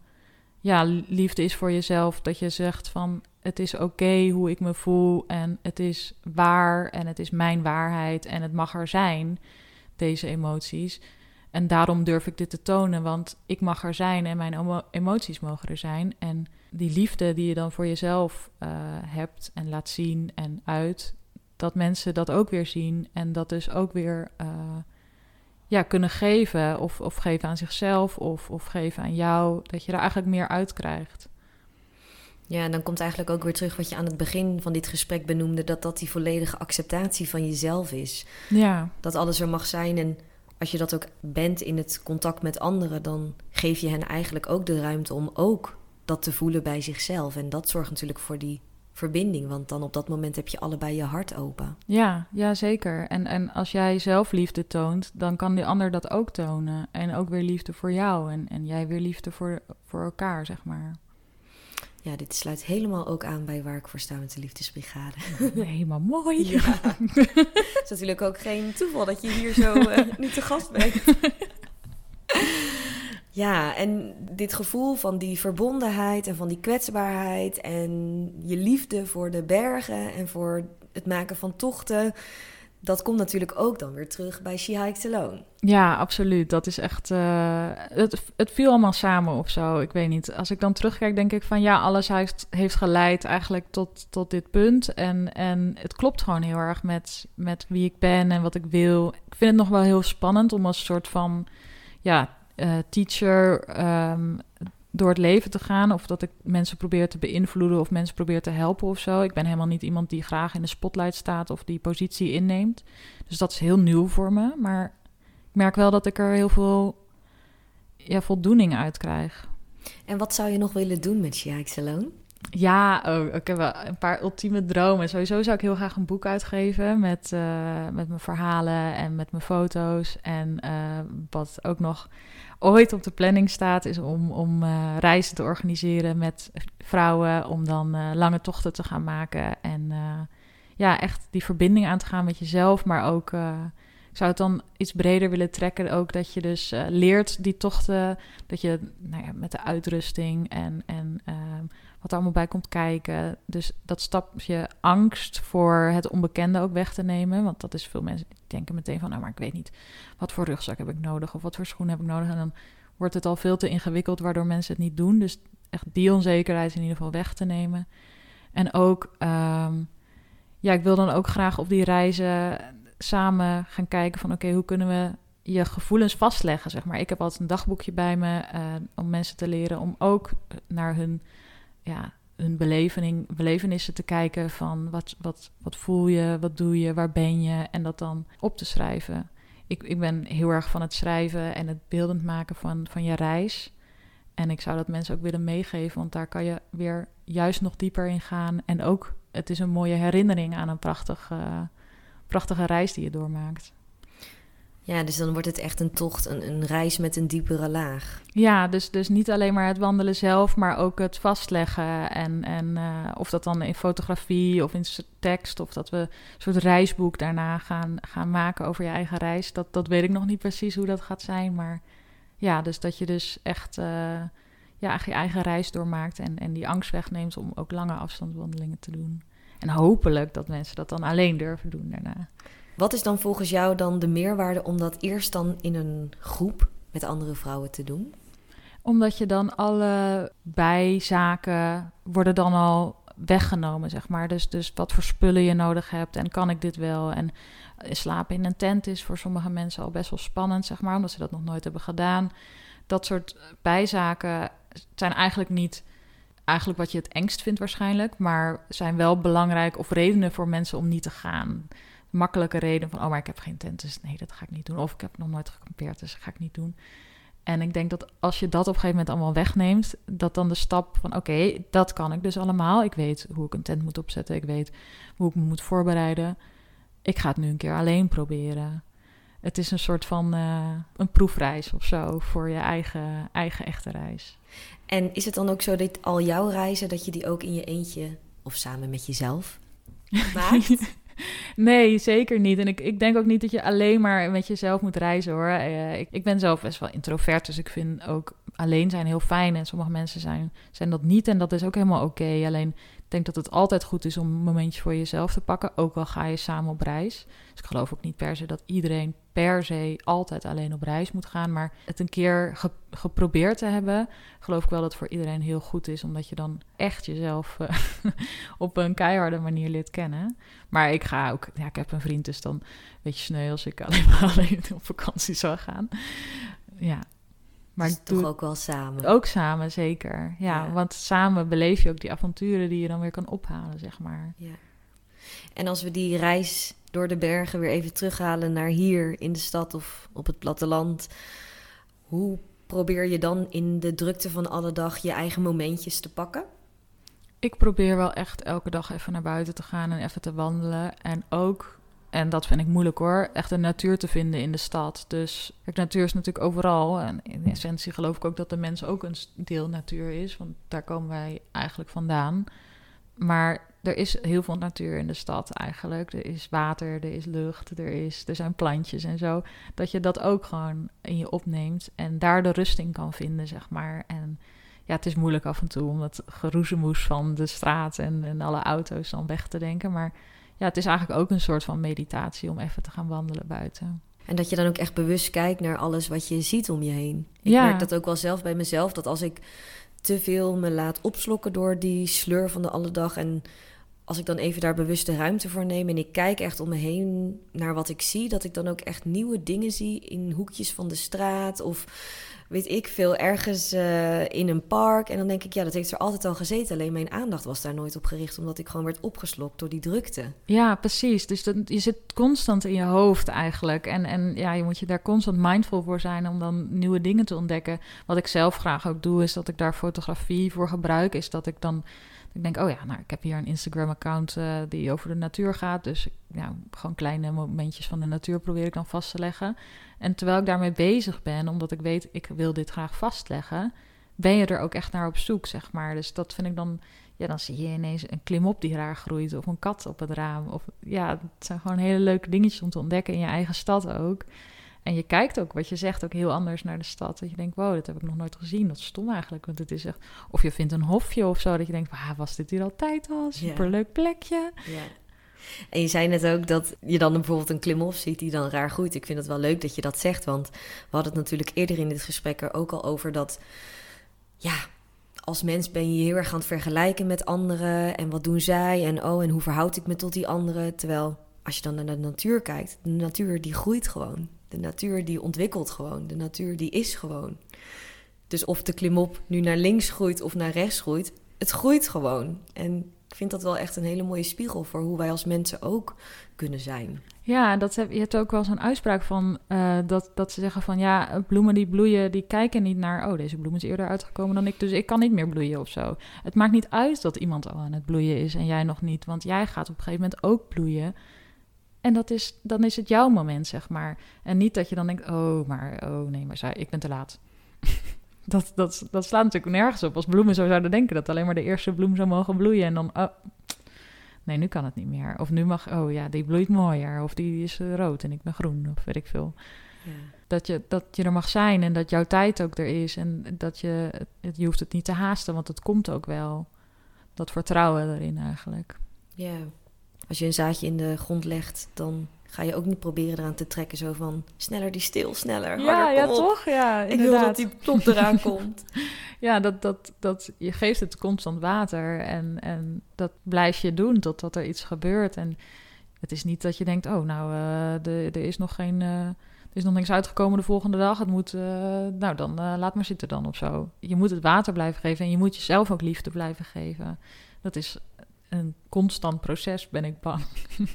ja, liefde is voor jezelf. Dat je zegt van het is oké hoe ik me voel en het is waar en het is mijn waarheid en het mag er zijn, deze emoties. En daarom durf ik dit te tonen, want ik mag er zijn en mijn emoties mogen er zijn. En die liefde die je dan voor jezelf uh, hebt en laat zien en uit, dat mensen dat ook weer zien en dat dus ook weer uh, ja, kunnen geven. Of, of geven aan zichzelf of, of geven aan jou. Dat je er eigenlijk meer uit krijgt. Ja, en dan komt eigenlijk ook weer terug wat je aan het begin van dit gesprek benoemde: dat dat die volledige acceptatie van jezelf is. Ja. Dat alles er mag zijn. En als je dat ook bent in het contact met anderen, dan geef je hen eigenlijk ook de ruimte om ook dat te voelen bij zichzelf. En dat zorgt natuurlijk voor die verbinding, want dan op dat moment heb je allebei je hart open. Ja, ja zeker. En, en als jij zelf liefde toont, dan kan die ander dat ook tonen. En ook weer liefde voor jou en, en jij weer liefde voor, voor elkaar, zeg maar. Ja, dit sluit helemaal ook aan bij waar ik voor sta met de Liefdesbrigade. Helemaal mooi. Ja. Het is natuurlijk ook geen toeval dat je hier zo uh, nu te gast bent. Ja, en dit gevoel van die verbondenheid en van die kwetsbaarheid en je liefde voor de bergen en voor het maken van tochten, dat komt natuurlijk ook dan weer terug bij She Hikes Alone. Ja, absoluut. Dat is echt. Uh, het, het viel allemaal samen of zo. Ik weet niet. Als ik dan terugkijk, denk ik van ja, alles heeft, heeft geleid eigenlijk tot, tot dit punt. En, en het klopt gewoon heel erg met, met wie ik ben en wat ik wil. Ik vind het nog wel heel spannend om als soort van ja, uh, teacher um, door het leven te gaan. Of dat ik mensen probeer te beïnvloeden of mensen probeer te helpen of zo. Ik ben helemaal niet iemand die graag in de spotlight staat of die positie inneemt. Dus dat is heel nieuw voor me. Maar ik merk wel dat ik er heel veel ja, voldoening uit krijg. En wat zou je nog willen doen met Shiak Salon? Ja, oh, ik heb wel een paar ultieme dromen. Sowieso zou ik heel graag een boek uitgeven met, uh, met mijn verhalen en met mijn foto's. En uh, wat ook nog ooit op de planning staat, is om, om uh, reizen te organiseren met vrouwen. Om dan lange tochten te gaan maken. En ja, echt die verbinding aan te gaan met jezelf. Maar ook, ik zou het dan iets breder willen trekken. Ook dat je dus leert die tochten. Dat je nou ja, met de uitrusting en. en wat er allemaal bij komt kijken. Dus dat stapje angst voor het onbekende ook weg te nemen. Want dat is veel mensen die denken meteen van, nou maar ik weet niet, wat voor rugzak heb ik nodig of wat voor schoenen heb ik nodig. En dan wordt het al veel te ingewikkeld, waardoor mensen het niet doen. Dus echt die onzekerheid in ieder geval weg te nemen. En ook, um, ja, ik wil dan ook graag op die reizen samen gaan kijken van, oké, hoe kunnen we je gevoelens vastleggen, zeg maar. Ik heb altijd een dagboekje bij me uh, om mensen te leren om ook naar hun ja, hun beleving, belevenissen te kijken van wat, wat, wat voel je, wat doe je, waar ben je en dat dan op te schrijven. Ik, ik ben heel erg van het schrijven en het beeldend maken van, van je reis. En ik zou dat mensen ook willen meegeven, want daar kan je weer juist nog dieper in gaan. En ook, het is een mooie herinnering aan een prachtige, prachtige reis die je doormaakt. Ja, dus dan wordt het echt een tocht, een, een reis met een diepere laag. Ja, dus, dus niet alleen maar het wandelen zelf, maar ook het vastleggen. En, en uh, of dat dan in fotografie of in tekst, of dat we een soort reisboek daarna gaan, gaan maken over je eigen reis. Dat, dat weet ik nog niet precies hoe dat gaat zijn. Maar ja, dus dat je dus echt uh, ja, je eigen reis doormaakt en, en die angst wegneemt om ook lange afstandswandelingen te doen. En hopelijk dat mensen dat dan alleen durven doen daarna. Wat is dan volgens jou dan de meerwaarde om dat eerst dan in een groep met andere vrouwen te doen? Omdat je dan alle bijzaken worden dan al weggenomen, zeg maar. Dus, dus wat voor spullen je nodig hebt en kan ik dit wel? En slapen in een tent is voor sommige mensen al best wel spannend, zeg maar, omdat ze dat nog nooit hebben gedaan. Dat soort bijzaken zijn eigenlijk niet eigenlijk wat je het engst vindt waarschijnlijk, maar zijn wel belangrijk of redenen voor mensen om niet te gaan. Makkelijke reden van, oh, maar ik heb geen tent, dus nee, dat ga ik niet doen. Of ik heb nog nooit gekampeerd, dus dat ga ik niet doen. En ik denk dat als je dat op een gegeven moment allemaal wegneemt, dat dan de stap van oké, dat kan ik dus allemaal. Ik weet hoe ik een tent moet opzetten, ik weet hoe ik me moet voorbereiden. Ik ga het nu een keer alleen proberen. Het is een soort van uh, een proefreis of zo voor je eigen, eigen echte reis. En is het dan ook zo dat al jouw reizen, dat je die ook in je eentje of samen met jezelf maakt? nee, zeker niet. En ik, ik denk ook niet dat je alleen maar met jezelf moet reizen hoor. Uh, ik, ik ben zelf best wel introvert, dus ik vind ook alleen zijn heel fijn. En sommige mensen zijn, zijn dat niet en dat is ook helemaal oké. Alleen denk dat het altijd goed is om momentjes voor jezelf te pakken, ook al ga je samen op reis. Dus ik geloof ook niet per se dat iedereen per se altijd alleen op reis moet gaan. Maar het een keer geprobeerd te hebben, geloof ik wel dat het voor iedereen heel goed is. Omdat je dan echt jezelf uh, op een keiharde manier leert kennen. Maar ik ga ook, ja, ik heb een vriend, dus dan een beetje sneu als ik alleen maar alleen op vakantie zou gaan. Ja, maar dus toch ook wel samen. Ook samen, zeker. Ja, want samen beleef je ook die avonturen die je dan weer kan ophalen, zeg maar. Ja. En als we die reis door de bergen weer even terughalen naar hier in de stad of op het platteland, hoe probeer je dan in de drukte van alle dag je eigen momentjes te pakken? Ik probeer wel echt elke dag even naar buiten te gaan en even te wandelen. En ook en dat vind ik moeilijk hoor, echt een natuur te vinden in de stad. Dus kijk, natuur is natuurlijk overal. En in essentie geloof ik ook dat de mens ook een deel natuur is, want daar komen wij eigenlijk vandaan. Maar er is heel veel natuur in de stad eigenlijk. Er is water, er is lucht, er, is, er zijn plantjes en zo. Dat je dat ook gewoon in je opneemt en daar de rust in kan vinden, zeg maar. En ja, het is moeilijk af en toe om dat geroezemoes van de straat en, en alle auto's dan weg te denken. Maar ja, het is eigenlijk ook een soort van meditatie om even te gaan wandelen buiten. En dat je dan ook echt bewust kijkt naar alles wat je ziet om je heen. Ik ja. merk dat ook wel zelf bij mezelf, dat als ik te veel me laat opslokken door die sleur van de alle dag en als ik dan even daar bewuste ruimte voor neem en ik kijk echt om me heen naar wat ik zie, dat ik dan ook echt nieuwe dingen zie in hoekjes van de straat of weet ik veel, ergens uh, in een park. En dan denk ik, ja, dat heeft er altijd al gezeten. Alleen mijn aandacht was daar nooit op gericht, omdat ik gewoon werd opgeslokt door die drukte. Ja, precies. Dus dat, je zit constant in je hoofd eigenlijk. En, en ja, je moet je daar constant mindful voor zijn om dan nieuwe dingen te ontdekken. Wat ik zelf graag ook doe, is dat ik daar fotografie voor gebruik. Is dat ik dan ik denk, oh ja, nou, ik heb hier een Instagram-account uh, die over de natuur gaat. Dus ja, gewoon kleine momentjes van de natuur probeer ik dan vast te leggen. En terwijl ik daarmee bezig ben, omdat ik weet, ik wil dit graag vastleggen, ben je er ook echt naar op zoek, zeg maar. Dus dat vind ik dan, ja, dan zie je ineens een klimop die raar groeit, of een kat op het raam. Of ja, het zijn gewoon hele leuke dingetjes om te ontdekken in je eigen stad ook. En je kijkt ook, wat je zegt, ook heel anders naar de stad. Dat je denkt, wow, dat heb ik nog nooit gezien. Dat is stom eigenlijk, want het is echt... Of je vindt een hofje of zo, dat je denkt, waar was dit hier altijd al? Superleuk plekje. Ja. En je zei net ook dat je dan bijvoorbeeld een klimop ziet die dan raar groeit. Ik vind het wel leuk dat je dat zegt, want we hadden het natuurlijk eerder in dit gesprek er ook al over dat... Ja, als mens ben je heel erg aan het vergelijken met anderen en wat doen zij en oh, en hoe verhoud ik me tot die anderen? Terwijl als je dan naar de natuur kijkt, de natuur die groeit gewoon. De natuur die ontwikkelt gewoon. De natuur die is gewoon. Dus of de klimop nu naar links groeit of naar rechts groeit, het groeit gewoon. En ik vind dat wel echt een hele mooie spiegel voor hoe wij als mensen ook kunnen zijn. Ja, dat heb, je hebt ook wel zo'n uitspraak van uh, dat, dat ze zeggen van ja, bloemen die bloeien, die kijken niet naar, oh, deze bloem is eerder uitgekomen dan ik, dus ik kan niet meer bloeien of zo. Het maakt niet uit dat iemand al aan het bloeien is en jij nog niet, want jij gaat op een gegeven moment ook bloeien. En dat is, dan is het jouw moment, zeg maar. En niet dat je dan denkt, oh, maar, oh nee, maar ik ben te laat. dat, dat, dat slaat natuurlijk nergens op. Als bloemen zo zouden denken dat alleen maar de eerste bloem zou mogen bloeien. En dan, oh, nee, nu kan het niet meer. Of nu mag, oh ja, die bloeit mooier. Of die is eh, rood en ik ben groen, of weet ik veel. Ja. Dat, je, dat je er mag zijn en dat jouw tijd ook er is. En dat je, je hoeft het niet te haasten, want het komt ook wel. Dat vertrouwen erin eigenlijk. Ja, als je een zaadje in de grond legt, dan ga je ook niet proberen eraan te trekken. Zo van, sneller die stil, sneller, Ja, harder, ja op. toch? Ja, Ik wil dat inderdaad. die plop eraan komt. Ja, dat, dat, dat, je geeft het constant water en, en dat blijf je doen totdat er iets gebeurt. En het is niet dat je denkt, oh nou, de, er is nog geen... eh, er is nog niks uitgekomen de volgende dag. Het moet, eh, nou dan laat maar zitten dan of zo. Je moet het water blijven geven en je moet jezelf ook liefde blijven geven. Dat is een constant proces, ben ik bang.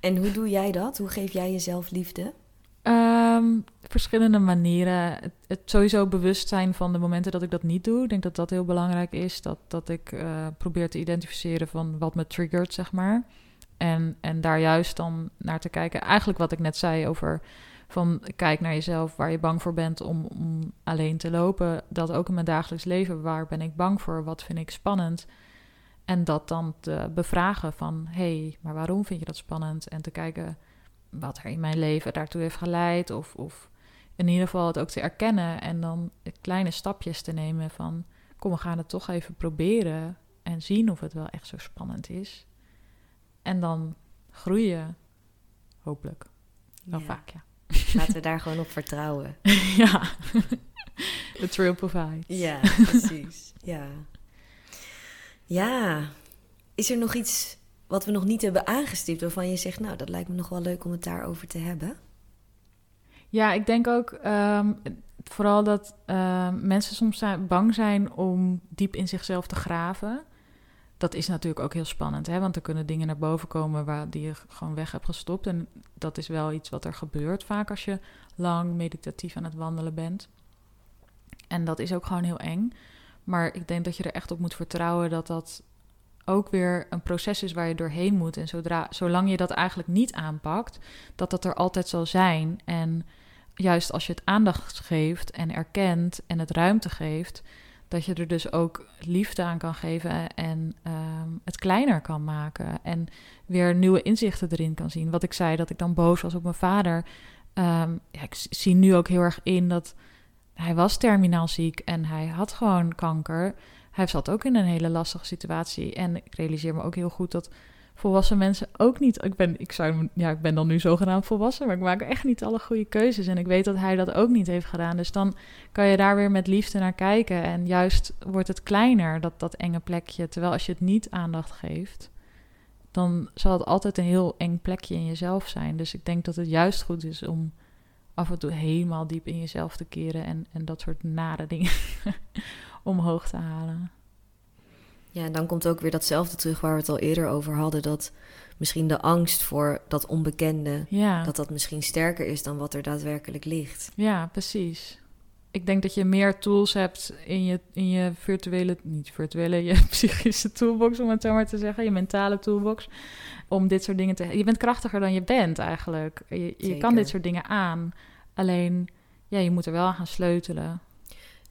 En hoe doe jij dat? Hoe geef jij jezelf liefde? Ehm, verschillende manieren. Het, het sowieso bewust zijn van de momenten dat ik dat niet doe. Ik denk dat dat heel belangrijk is. Dat, dat ik eh, probeer te identificeren van wat me triggert, zeg maar. En, en daar juist dan naar te kijken. Eigenlijk wat ik net zei over van kijk naar jezelf waar je bang voor bent om, om alleen te lopen. Dat ook in mijn dagelijks leven. Waar ben ik bang voor? Wat vind ik spannend? En dat dan te bevragen van hé, hey, maar waarom vind je dat spannend? En te kijken wat er in mijn leven daartoe heeft geleid. Of, of in ieder geval het ook te erkennen en dan kleine stapjes te nemen van... kom, we gaan het toch even proberen en zien of het wel echt zo spannend is. En dan groeien, hopelijk. Wel Ja. vaak, ja. Laten we daar gewoon op vertrouwen. ja, the trail provides. Ja, precies. Ja. Ja. Is er nog iets wat we nog niet hebben aangestipt waarvan je zegt, nou, dat lijkt me nog wel leuk om het daarover te hebben? Ja, ik denk ook ehm, vooral dat ehm, mensen soms bang zijn om diep in zichzelf te graven. Dat is natuurlijk ook heel spannend, hè? want er kunnen dingen naar boven komen waar die je gewoon weg hebt gestopt. En dat is wel iets wat er gebeurt vaak als je lang meditatief aan het wandelen bent. En dat is ook gewoon heel eng. Maar ik denk dat je er echt op moet vertrouwen dat dat ook weer een proces is waar je doorheen moet. En zodra, zolang je dat eigenlijk niet aanpakt, dat dat er altijd zal zijn. En juist als je het aandacht geeft en erkent en het ruimte geeft, dat je er dus ook liefde aan kan geven en ehm, het kleiner kan maken. En weer nieuwe inzichten erin kan zien. Wat ik zei, dat ik dan boos was op mijn vader. Ehm, ja, ik zie nu ook heel erg in dat hij was terminaal ziek en hij had gewoon kanker. Hij zat ook in een hele lastige situatie. En ik realiseer me ook heel goed dat volwassen mensen ook niet. Ik ben, ik zou, ja, ik ben dan nu zogenaamd volwassen, maar ik maak echt niet alle goede keuzes. En ik weet dat hij dat ook niet heeft gedaan. Dus dan kan je daar weer met liefde naar kijken. En juist wordt het kleiner, dat, dat enge plekje. Terwijl als je het niet aandacht geeft, dan zal het altijd een heel eng plekje in jezelf zijn. Dus ik denk dat het juist goed is om af en toe helemaal diep in jezelf te keren en, en dat soort nare dingen omhoog te halen. Ja, en dan komt ook weer datzelfde terug waar we het al eerder over hadden. Dat misschien de angst voor dat onbekende, Ja. dat dat misschien sterker is dan wat er daadwerkelijk ligt. Ja, precies. Ik denk dat je meer tools hebt in je, in je virtuele, niet virtuele, je psychische toolbox, om het zo maar te zeggen, je mentale toolbox, om dit soort dingen te. Je bent krachtiger dan je bent eigenlijk. Je, je kan dit soort dingen aan. Alleen, ja, je moet er wel aan gaan sleutelen.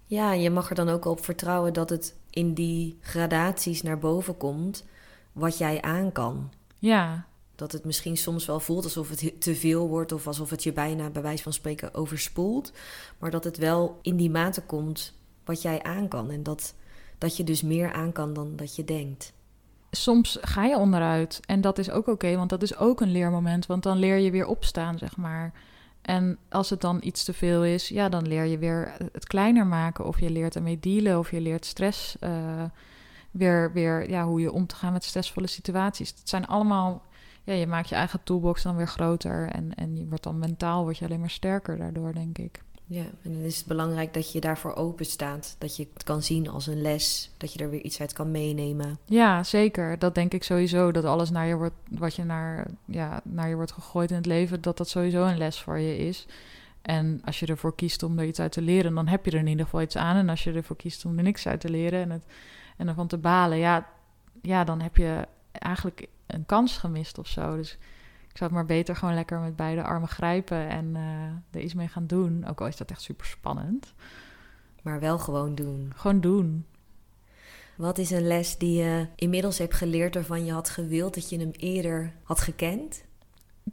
Ja, je mag er dan ook op vertrouwen dat het in die gradaties naar boven komt wat jij aan kan. Ja, Dat het misschien soms wel voelt alsof het te veel wordt of alsof het je bijna bij wijze van spreken overspoelt. Maar dat het wel in die mate komt wat jij aan kan. En dat, dat je dus meer aan kan dan dat je denkt. soms ga je onderuit. En dat is ook oké, want dat is ook een leermoment. Want dan leer je weer opstaan, zeg maar. En als het dan iets te veel is, ja, dan leer je weer het kleiner maken. Of je leert ermee dealen, of je leert stress. eh, weer, weer ja, hoe je om te gaan met stressvolle situaties. Het zijn allemaal, ja, je maakt je eigen toolbox dan weer groter. En, en je wordt dan mentaal, word je alleen maar sterker daardoor, denk ik. Ja, en dan is het belangrijk dat je daarvoor open staat. Dat je het kan zien als een les. Dat je er weer iets uit kan meenemen. Ja, zeker. Dat denk ik sowieso. Dat alles naar je wordt, wat je naar, ja, naar je wordt gegooid in het leven, dat dat sowieso een les voor je is. En als je ervoor kiest om er iets uit te leren, dan heb je er in ieder geval iets aan. En als je ervoor kiest om er niks uit te leren en, het, en ervan te balen, ja, ja, dan heb je eigenlijk een kans gemist of zo. Dus ik zou het maar beter gewoon lekker met beide armen grijpen en eh, er iets mee gaan doen. Ook al is dat echt super spannend. Maar wel gewoon doen. Gewoon doen. Wat is een les die je inmiddels hebt geleerd waarvan je had gewild dat je hem eerder had gekend?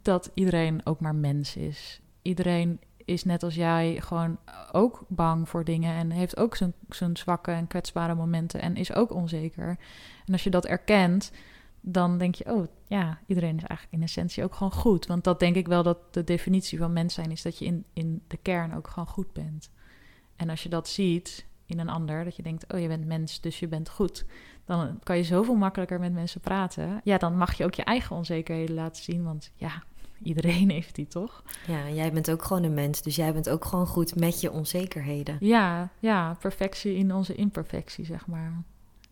dat iedereen ook maar mens is. Iedereen is net als jij gewoon ook bang voor dingen en heeft ook zijn, zijn zwakke en kwetsbare momenten en is ook onzeker. En als je dat erkent, dan denk je, oh ja, iedereen is eigenlijk in essentie ook gewoon goed. Want dat denk ik wel dat de definitie van mens zijn is dat je in, in de kern ook gewoon goed bent. En als je dat ziet in een ander, dat je denkt, oh je bent mens, dus je bent goed. Dan kan je zoveel makkelijker met mensen praten. Ja, dan mag je ook je eigen onzekerheden laten zien, want ja, iedereen heeft die toch? Ja, jij bent ook gewoon een mens, dus jij bent ook gewoon goed met je onzekerheden. Ja, ja, perfectie in onze imperfectie, zeg maar.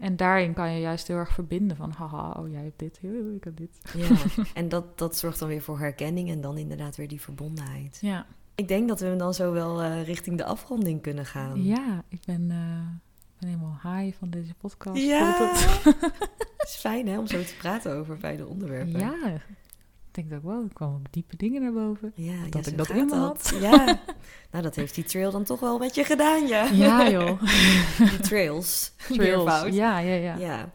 En daarin kan je juist heel erg verbinden van, haha, oh jij hebt dit, ik heb dit. Ja, en dat, dat zorgt dan weer voor herkenning en dan inderdaad weer die verbondenheid. Ja. Ik denk dat we hem dan zo wel uh, richting de afronding kunnen gaan. Ja, ik ben, uh, ben helemaal high van deze podcast. Ja, het is fijn hè, om zo te praten over beide onderwerpen. Ja, denk dat, wow, er kwamen diepe dingen naar boven. Ja, dat ja, ik dat in me had. Ja, nou dat heeft die trail dan toch wel met je gedaan, ja. Ja, joh. Die trails. Trails. Ja, ja, ja. ja.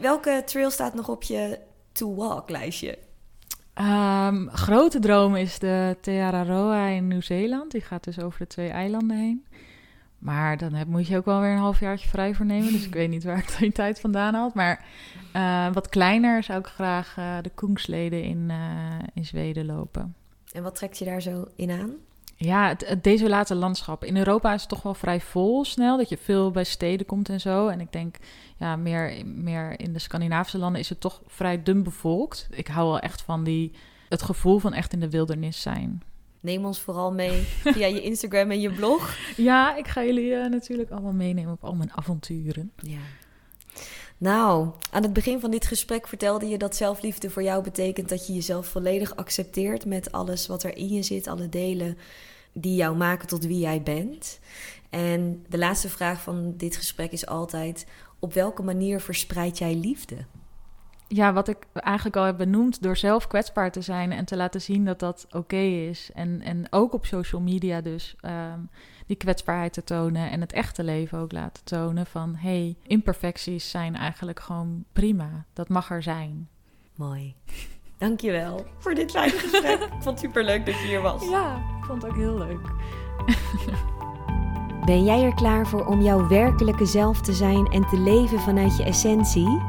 Welke trail staat nog op je to-walk lijstje? Ehm, grote droom is de Te Araroa in Nieuw-Zeeland. Die gaat dus over de twee eilanden heen. Maar dan heb, moet je ook wel weer een halfjaartje vrij voor nemen. Dus ik weet niet waar ik die tijd vandaan had. Maar eh, wat kleiner zou ik graag eh, de Koengsleden in, eh, in Zweden lopen. En wat trekt je daar zo in aan? Ja, het, het desolate landschap. In Europa is het toch wel vrij vol snel. Dat je veel bij steden komt en zo. En ik denk, ja, meer, meer in de Scandinavische landen is het toch vrij dun bevolkt. Ik hou wel echt van die, het gevoel van echt in de wildernis zijn. Neem ons vooral mee via je Instagram en je blog. Ja, ik ga jullie eh, natuurlijk allemaal meenemen op al mijn avonturen. Ja. Nou, aan het begin van dit gesprek vertelde je dat zelfliefde voor jou betekent dat je jezelf volledig accepteert met alles wat er in je zit, alle delen die jou maken tot wie jij bent. En de laatste vraag van dit gesprek is altijd: op welke manier verspreid jij liefde? Ja, wat ik eigenlijk al heb benoemd, door zelf kwetsbaar te zijn en te laten zien dat dat oké is. En, en ook op social media dus ehm, die kwetsbaarheid te tonen en het echte leven ook laten tonen van hey, imperfecties zijn eigenlijk gewoon prima. Dat mag er zijn. Mooi. Dankjewel voor dit fijne gesprek. ik vond het superleuk dat je hier was. Ja, ik vond het ook heel leuk. Ben jij er klaar voor om jouw werkelijke zelf te zijn en te leven vanuit je essentie?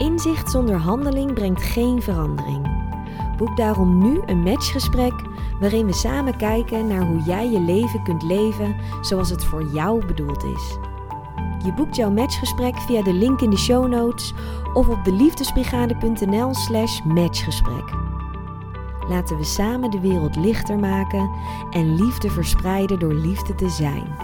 Inzicht zonder handeling brengt geen verandering. Boek daarom nu een matchgesprek waarin we samen kijken naar hoe jij je leven kunt leven zoals het voor jou bedoeld is. Je boekt jouw matchgesprek via de link in de show notes of op deliefdesbrigade.nl slash matchgesprek. Laten we samen de wereld lichter maken en liefde verspreiden door liefde te zijn.